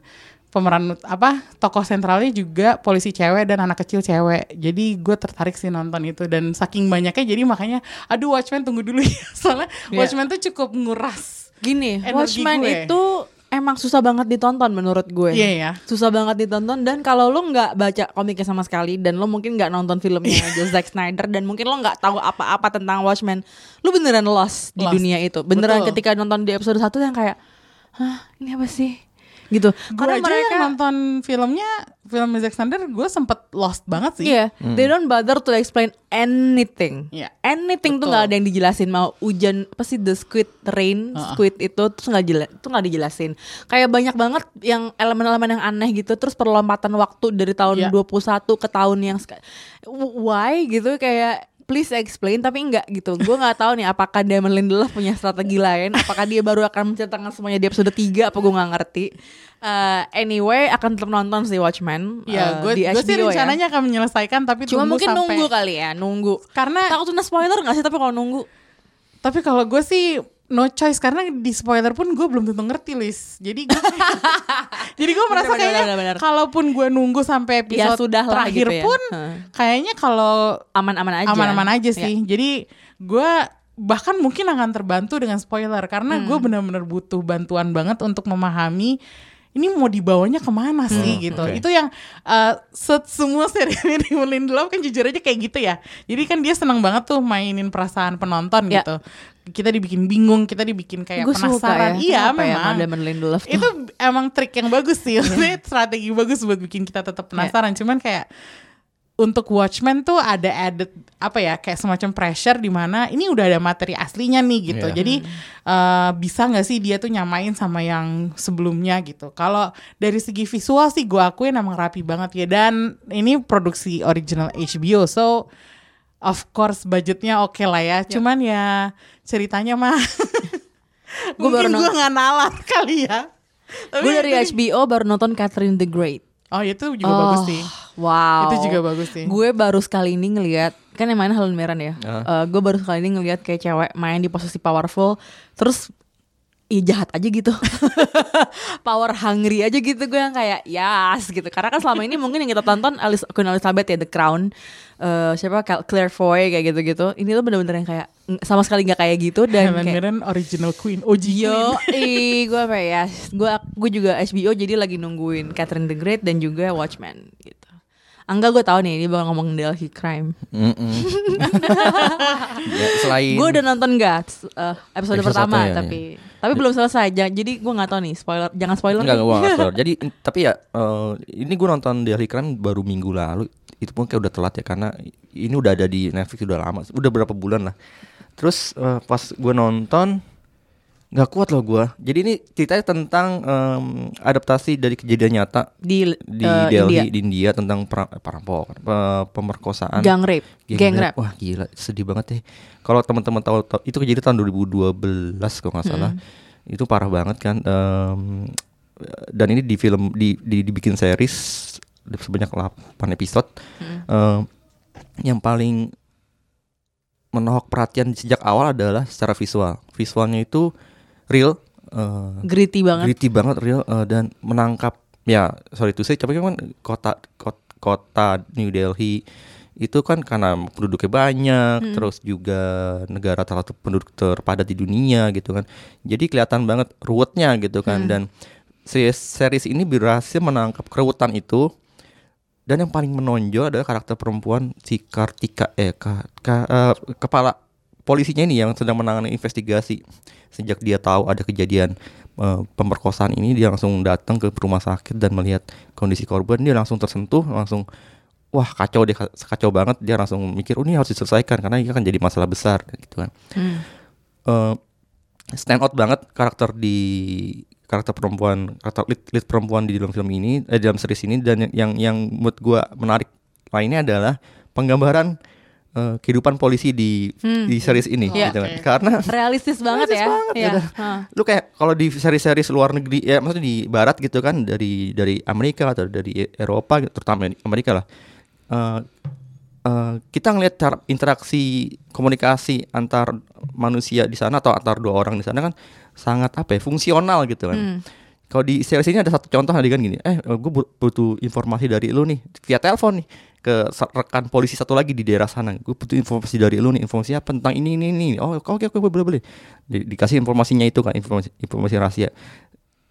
pemeran apa tokoh sentralnya juga polisi cewek dan anak kecil cewek. Jadi gue tertarik sih nonton itu dan saking banyaknya jadi makanya aduh Watchmen tunggu dulu <laughs> ya. Soalnya Iya. Watchmen tuh cukup nguras. Gini, Watchmen gue. itu emang susah banget ditonton menurut gue. Iya ya. Susah banget ditonton dan kalau lo nggak baca komiknya sama sekali dan lo mungkin nggak nonton filmnya Iya. aja Zack Snyder dan mungkin lo nggak tahu apa-apa tentang Watchmen, lo beneran lost di Lost. dunia itu. Beneran Betul. ketika nonton di episode 1 yang kayak, hah ini apa sih? Gitu. Karena aja mereka yang nonton filmnya film Zack Snyder gue sempet lost banget sih. Iya, they don't bother to explain anything. Iya. Anything tuh Betul. nggak ada yang dijelasin mau hujan apa sih the squid rain, Uh-uh. squid itu terus nggak jelas, tuh nggak dijelasin. Kayak banyak banget yang elemen-elemen yang aneh gitu, terus perlompatan waktu dari tahun Iya. 21 ke tahun yang why gitu kayak please explain tapi enggak gitu. Gue nggak tahu nih apakah Damon Lindelof punya strategi lain, apakah dia baru akan menceritakan semuanya di episode 3 apa gue nggak ngerti. Eh, anyway, akan tetap nonton sih Watchmen Ya, eh, gue di gue sih HBO ya. rencananya akan menyelesaikan tapi Cuma tunggu mungkin sampai nunggu kali ya, nunggu. karena Takut kena spoiler gak sih tapi kalau nunggu? tapi kalau gue sih no choice karena di spoiler pun gue belum tentu ngerti Lis. Jadi gue <laughs> jadi gue merasa Bener, kayaknya bener, bener. kalaupun gue nunggu sampai Ya episode sudah lah terakhir gitu ya. pun Heeh. kayaknya kalau Aman-aman aja. aman-aman aja Ya. sih. Jadi gue bahkan mungkin akan terbantu dengan spoiler karena Hmm. gue benar-benar butuh bantuan banget untuk memahami ini mau dibawanya ke mana sih gitu. oke. Itu yang uh, set semua seri <laughs> ini Lindelof kan jujur aja kayak gitu ya. Jadi kan dia senang banget tuh mainin perasaan penonton Ya. gitu. Kita dibikin bingung, kita dibikin kayak Gue suka penasaran. ya. Iya Kenapa ya memang. tuh? itu emang trik yang bagus sih. <laughs> Strategi bagus buat bikin kita tetap penasaran. Cuman kayak untuk Watchmen tuh ada added apa ya kayak semacam pressure di mana ini udah ada materi aslinya nih gitu. Iya. Jadi eh, bisa nggak sih dia tuh nyamain sama yang sebelumnya gitu. Kalau dari segi visual sih gue akuin emang rapi banget ya dan ini produksi original HBO so of course budgetnya oke lah ya. Cuman ya ceritanya mah <laughs> Gua mungkin gue nggak nalar kali ya. Tapi Gue dari HBO baru nonton Catherine the Great. Oh itu juga bagus sih. Wow. Itu juga bagus sih. Gue baru sekali ini ngelihat kan yang main Helen Mirren ya. Ah. Eh, gue baru sekali ini ngelihat kayak cewek main di posisi powerful, terus Ih jahat aja gitu <laughs> Power hungry aja gitu Gue yang kayak Yas gitu Karena kan selama ini mungkin yang kita tonton Alice, Queen Elizabeth ya The Crown eh Siapa Claire Foy kayak gitu-gitu Ini tuh bener-bener yang kayak Sama sekali gak kayak gitu Dan Helen kayak Mirren original queen OG Yo, queen. gue apa ya? Gue gue juga HBO jadi lagi nungguin Catherine the Great dan juga Watchmen gitu. Angga gue tahu nih dia bakal ngomong Delhi Crime. Mm-mm. <laughs> ya, selain Gue udah nonton gak eh, episode, Episode pertama ya, tapi tapi belum selesai. Ja- Jadi gue nggak tahu nih spoiler. Jangan spoiler. Enggak, gua nggak spoiler. <laughs> Jadi tapi ya eh, ini gue nonton Daily Crime baru minggu lalu. Itu pun kayak udah telat ya karena ini udah ada di Netflix udah lama, udah berapa bulan lah. Terus eh, pas gue nonton nggak kuat loh gue. Jadi ini ceritanya tentang em, adaptasi dari kejadian nyata di, di eh, Delhi India. di India tentang pra- perampokan, pe- pemerkosaan, gang rape, gang, rape. Wah gila, sedih banget ya. Kalau teman-teman tahu, tahu- itu kejadian tahun 2012 kalau nggak salah. Itu parah banget kan. Em, dan ini di film di, di dibikin series sebanyak 8 episode. Em, yang paling menohok perhatian sejak awal adalah secara visual. Visualnya itu real, eh, Gritty banget. gritty banget real eh, dan menangkap ya sorry to say tapi kan kota kota, kota New Delhi itu kan karena penduduknya banyak terus juga negara salah satu penduduk terpadat di dunia gitu kan. Jadi kelihatan banget ruwetnya gitu kan. Dan series, series ini berhasil menangkap keruwetan itu. Dan yang paling menonjol adalah karakter perempuan si Kartika eh ka- ka- eh, kepala polisinya ini yang sedang menangani investigasi. Sejak dia tahu ada kejadian eh, pemerkosaan ini dia langsung datang ke rumah sakit dan melihat kondisi korban. Dia langsung tersentuh langsung wah kacau deh kacau banget. Dia langsung mikir oh ini harus diselesaikan karena ini akan jadi masalah besar gitu kan. Hmm. Eh, stand out banget karakter di karakter perempuan karakter lead, lead perempuan di dalam film ini eh, dalam series ini. Dan yang yang, yang menurut gua menarik lainnya adalah penggambaran eh, kehidupan polisi di di series ini Iya. gitu kan. Oke. karena Realistis banget Realistis ya. banget, gitu. Hah. lu kayak kalau di seri-seri luar negeri ya maksudnya di barat gitu kan dari dari Amerika atau dari Eropa terutama Amerika lah Eh, eh, kita ngelihat cara interaksi komunikasi antar manusia di sana atau antar dua orang di sana kan sangat apa ya fungsional gitu kan Hmm. Kalau di series ini ada satu contoh adegan gini. Eh gue butuh informasi dari lu nih via telepon nih ke rekan polisi satu lagi di daerah sana. Gue butuh informasi dari lu nih informasi apa tentang ini ini ini. Oh oke oke boleh boleh. Di- dikasih informasinya itu kan informasi informasi rahasia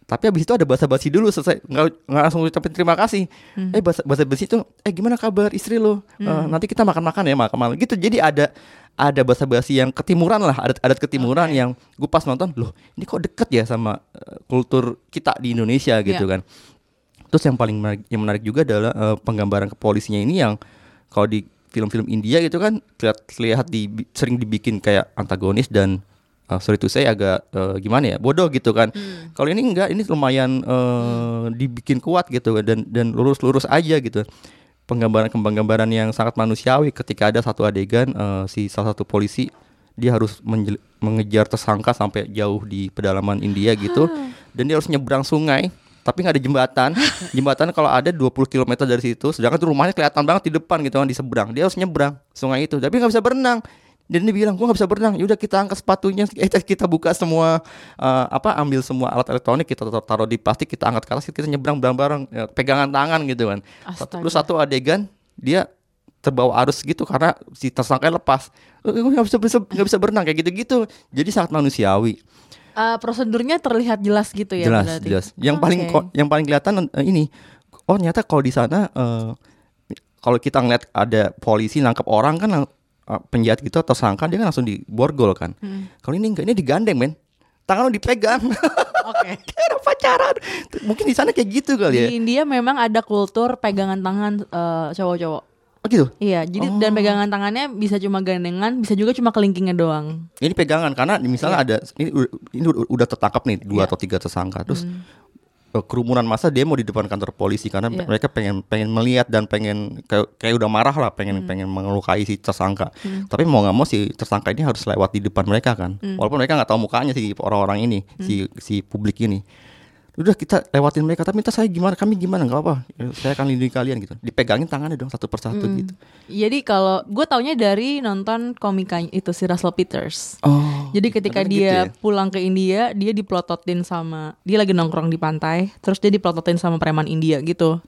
tapi habis itu ada bahasa basi dulu selesai. Nggak nggak langsung ucapin terima kasih. Eh bahasa bahasa basi itu eh gimana kabar istri lo? Eh, nanti kita makan makan ya makan malam. Gitu. Jadi ada ada bahasa basi yang ketimuran lah adat adat ketimuran yang gue pas nonton loh ini kok deket ya sama eh, kultur kita di Indonesia? Gitu Iya. kan. Terus yang paling menarik, yang menarik juga adalah eh, penggambaran kepolisinya ini yang kalau di film-film India gitu kan terlihat, terlihat di, sering dibikin kayak antagonis dan uh, sorry to say agak uh, gimana ya bodoh gitu kan. Kalau ini enggak ini lumayan uh, dibikin kuat gitu dan dan lurus-lurus aja gitu. Penggambaran penggambaran yang sangat manusiawi ketika ada satu adegan eh, si salah satu polisi dia harus mengejar tersangka sampai jauh di pedalaman India gitu. Dan dia harus nyebrang sungai tapi nggak ada jembatan. <laughs> Jembatan kalau ada 20 km dari situ sedangkan tuh rumahnya kelihatan banget di depan gitu kan di seberang. Dia harus nyebrang sungai itu tapi nggak bisa berenang dan dia bilang gua nggak bisa berenang yaudah kita angkat sepatunya eh, kita buka semua eh, apa ambil semua alat elektronik kita tar- taruh di plastik kita angkat ke atas kita nyebrang bareng-bareng ya, pegangan tangan gitu kan satu, Astaga. terus satu adegan dia terbawa arus gitu karena si tersangka lepas Eh, gua nggak bisa bisa nggak bisa berenang kayak gitu-gitu jadi sangat manusiawi Eh, prosedurnya terlihat jelas gitu ya jelas berarti? jelas yang paling Oke. ko- yang paling kelihatan eh, ini oh ternyata kalau di sana eh, kalau kita ngeliat ada polisi nangkep orang kan eh, penjahat gitu atau sangka dia kan langsung diborgol kan Hmm. kalau ini enggak ini digandeng men tangan lu dipegang Oke. <laughs> kayak orang pacaran mungkin di sana kayak gitu kali ya Di India memang ada kultur pegangan tangan eh, cowok-cowok. oh gitu Iya, jadi dan pegangan tangannya bisa cuma gandengan, bisa juga cuma kelingkingnya doang. ini pegangan karena misalnya ada ini, ini udah tertangkap nih dua Iya. atau tiga tersangka terus eh, kerumunan masa demo di depan kantor polisi karena Iya. mereka pengen pengen melihat dan pengen kayak, kayak udah marah lah pengen pengen melukai si tersangka. Tapi mau nggak mau si tersangka ini harus lewat di depan mereka kan. Walaupun mereka nggak tahu mukanya si orang-orang ini si si publik ini udah kita lewatin mereka tapi entah saya gimana kami gimana nggak apa saya akan lindungi kalian gitu dipegangin tangannya dong satu persatu gitu Jadi kalau gue taunya dari nonton komikanya itu si Russell Peters. oh Jadi ketika dia gitu ya. pulang ke India, dia diplototin sama dia lagi nongkrong di pantai, terus dia diplototin sama preman India gitu.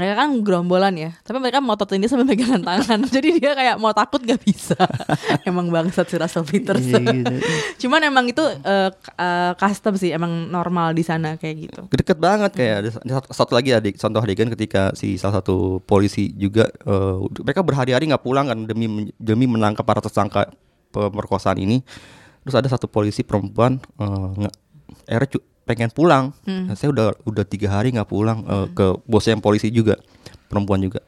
Mereka kan gerombolan ya, tapi mereka mototin dia sambil pegangan tangan. <laughs> Jadi dia kayak mau takut gak bisa. <laughs> emang bangsat si Russell Peters. Iya, gitu. <laughs> Cuman emang itu k- eh, custom sih, emang normal di sana kayak gitu. deket banget kayak ada, ada satu, satu lagi adik contoh adegan ketika si salah satu polisi juga eh, mereka berhari-hari nggak pulang kan demi demi menangkap para tersangka pemerkosaan ini terus ada satu polisi perempuan eh, nge- pengen pulang. Nah, saya udah udah tiga hari nggak pulang eh, ke bosnya yang polisi juga perempuan juga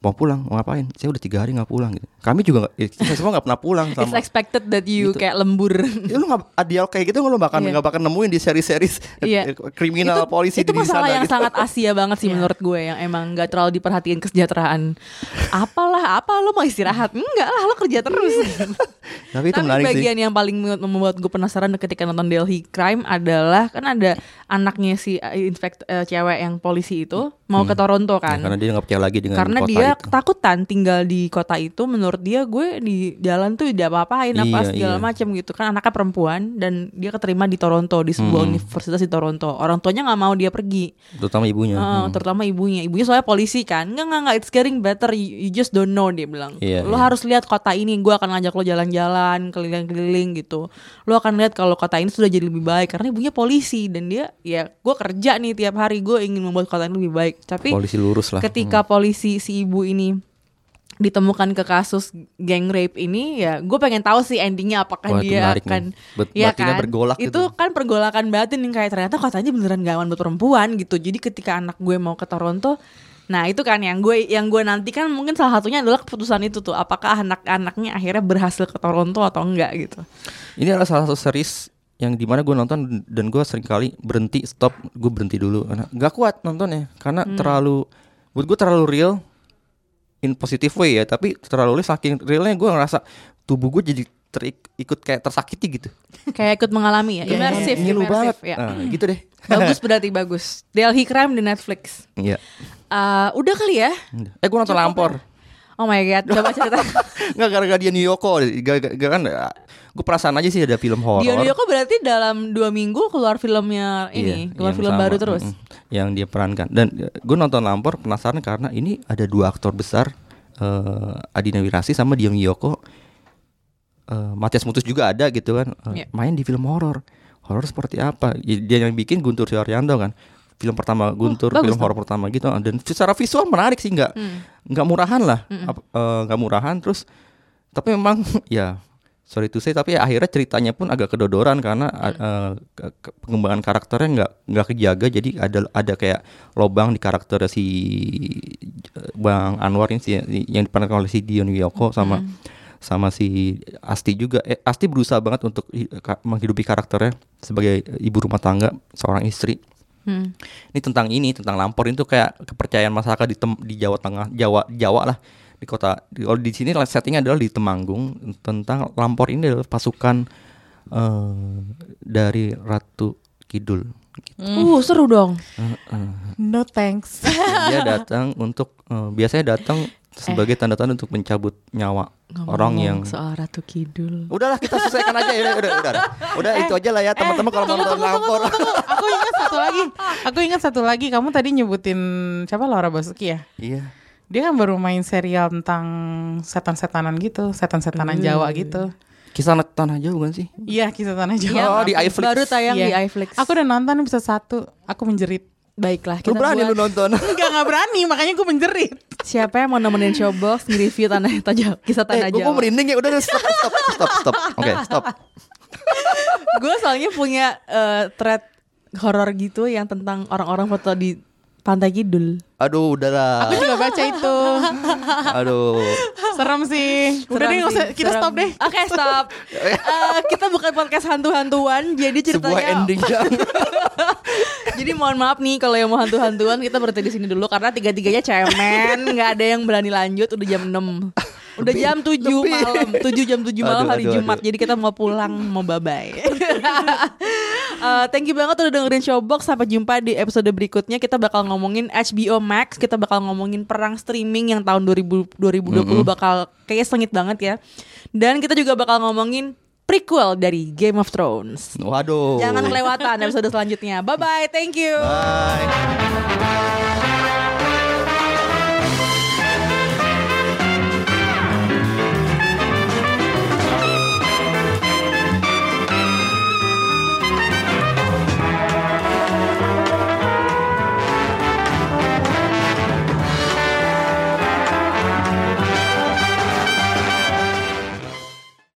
mau pulang mau ngapain saya udah tiga hari nggak pulang gitu kami juga nggak eh, kita semua nggak pernah pulang It's sama expected that you Gitu. kayak lembur. Ya, lu nggak dialog kayak gitu lu bakal Iya. nggak bakal nemuin di seri-seri Iya. kriminal itu, polisi itu di masalah sana yang gitu. sangat Asia banget sih menurut gue yang emang nggak terlalu diperhatiin kesejahteraan. Apalah, apa lo mau istirahat? Enggak lah, lo kerja terus. <laughs> Tapi itu Tapi menarik sih. bagian yang paling membuat- gue penasaran ketika nonton Delhi Crime adalah kan ada anaknya si uh, inspekt uh, cewek yang polisi itu mau ke Toronto Ya, kan. karena dia nggak percaya lagi dengan Karena kota dia itu. ketakutan tinggal di kota itu menurut dia gue di jalan tuh tidak apa-apain apa Iya, segala iya. macam gitu kan anaknya perempuan dan dia keterima di Toronto di sebuah Hmm. universitas di Toronto orang tuanya nggak mau dia pergi terutama ibunya. Eh, Hmm. terutama ibunya ibunya soalnya polisi kan nggak nggak nggak it's getting better you, you just don't know dia bilang Iya, lo iya. harus lihat kota ini gue akan ngajak lo jalan-jalan keliling-keliling gitu lo akan lihat kalau kota ini sudah jadi lebih baik karena ibunya polisi dan dia ya gue kerja nih tiap hari gue ingin membuat kota ini lebih baik tapi Polisi lurus lah. Hmm. ketika polisi si ibu ini ditemukan ke kasus gang rape ini ya gue pengen tahu sih endingnya apakah Wah, dia akan. Bet- ya kan bergolak itu gitu. kan pergolakan batin yang kayak ternyata katanya beneran gak aman buat perempuan gitu jadi ketika anak gue mau ke Toronto nah itu kan yang gue yang gue nantikan mungkin salah satunya adalah keputusan itu tuh apakah anak-anaknya akhirnya berhasil ke Toronto atau enggak gitu Ini adalah salah satu series yang di mana gue nonton dan gue sering kali berhenti stop gue berhenti dulu. Karena nggak kuat nontonnya karena Hmm. terlalu buat gue terlalu real in positive way ya tapi terlalu real saking realnya gue ngerasa tubuh gue jadi terikut kayak tersakiti gitu. Kayak ikut mengalami ya imersif ngilu banget. ya. Nah, gitu deh. <laughs> Bagus berarti bagus. Delhi Crime di Netflix. Iya. Eh, udah kali ya? Eh gue nonton lampor Oh my god, coba <laughs> cerita. nggak gara-gara dia New Yoko gak, kan gue perasaan aja sih ada film horor. Dion Yoko berarti dalam dua minggu keluar filmnya ini, Iya, keluar film sama, baru terus. yang dia perankan. Dan gue nonton Lampor penasaran karena ini ada dua aktor besar eh Adina Wirasi sama Dion Yoko eh Matias Mutus juga ada gitu kan. Eh, Iya. main di film horor. Horor seperti apa? Dia yang bikin Guntur Suharyanto kan film pertama Guntur bagus film horor pertama gitu. Dan secara visual menarik sih nggak Hmm. nggak murahan lah. Eh, nggak murahan terus tapi memang <laughs> ya sorry to say tapi akhirnya ceritanya pun agak kedodoran karena ke- ke- pengembangan karakternya nggak nggak kejaga. Jadi ada ada kayak lobang di karakter si eh, Bang Anwar ini si, yang diperankan oleh si Dion Wiyoko sama sama si Asti juga. Eh, Asti berusaha banget untuk menghidupi karakternya sebagai ibu rumah tangga seorang istri Hmm. Ini tentang ini, tentang lampor itu kayak kepercayaan masyarakat di tem- di Jawa Tengah, Jawa Jawa lah di kota. Di, kalau di sini settingnya adalah di Temanggung tentang lampor ini adalah pasukan eh, dari Ratu Kidul. Gitu. Uh, seru dong. No thanks. Dia datang untuk eh, biasanya datang sebagai tanda-tanda untuk mencabut nyawa orang yang Ngomong soal Ratu Kidul. Udahlah kita selesaikan aja ya udah udah udah. Udah, udah itu aja lah ya teman-teman kalau mau nonton lampor. Aku ingat satu lagi. Aku ingat satu lagi. Kamu tadi nyebutin siapa Laura Basuki ya? Iya. Dia kan baru main serial tentang setan-setanan gitu, setan-setanan Jawa gitu. Kisah anak tanah jauh kan sih? Iya, kisah tanah Jawa. Oh, di iFlix. Baru tayang Iya. di iFlix. Aku udah nonton episode satu. Aku menjerit. Baiklah, Lu kita berani lu buat nonton? <laughs> Enggak, enggak berani, makanya gue menjerit. siapa yang mau nemenin Showbox nge-review tanah tajam kisah tanah Eh, gue merinding ya. Udah, stop, stop, stop, stop. Oke, stop. <laughs> gue soalnya punya eh, thread horor gitu yang tentang orang-orang foto di Pantai Kidul. Aduh, udahlah. Aku juga baca itu. <laughs> Aduh. Serem sih. Udah Serem deh, nggak usah, sih, kita serem. stop deh. Oke, stop. <laughs> Eh, kita bukan podcast hantu-hantuan, jadi ceritanya Sebuah ending yang <laughs> Jadi mohon maaf nih kalau yang mau hantu-hantuan kita berhenti di sini dulu karena tiga-tiganya cemen, nggak ada yang berani lanjut udah jam 6. Udah jam 7 lebih. malam, 7 jam 7 malam Aduh, hari aduh, Jumat. aduh. Jadi kita mau pulang, mau bye-bye. <laughs> Eh, thank you banget udah dengerin Showbox. Sampai jumpa di episode berikutnya. Kita bakal ngomongin HBO Max, kita bakal ngomongin perang streaming yang tahun 2000, 2020 bakal kayaknya sengit banget ya. Dan kita juga bakal ngomongin prequel dari Game of Thrones. Waduh. Jangan kelewatan episode selanjutnya. Bye bye, thank you. Bye.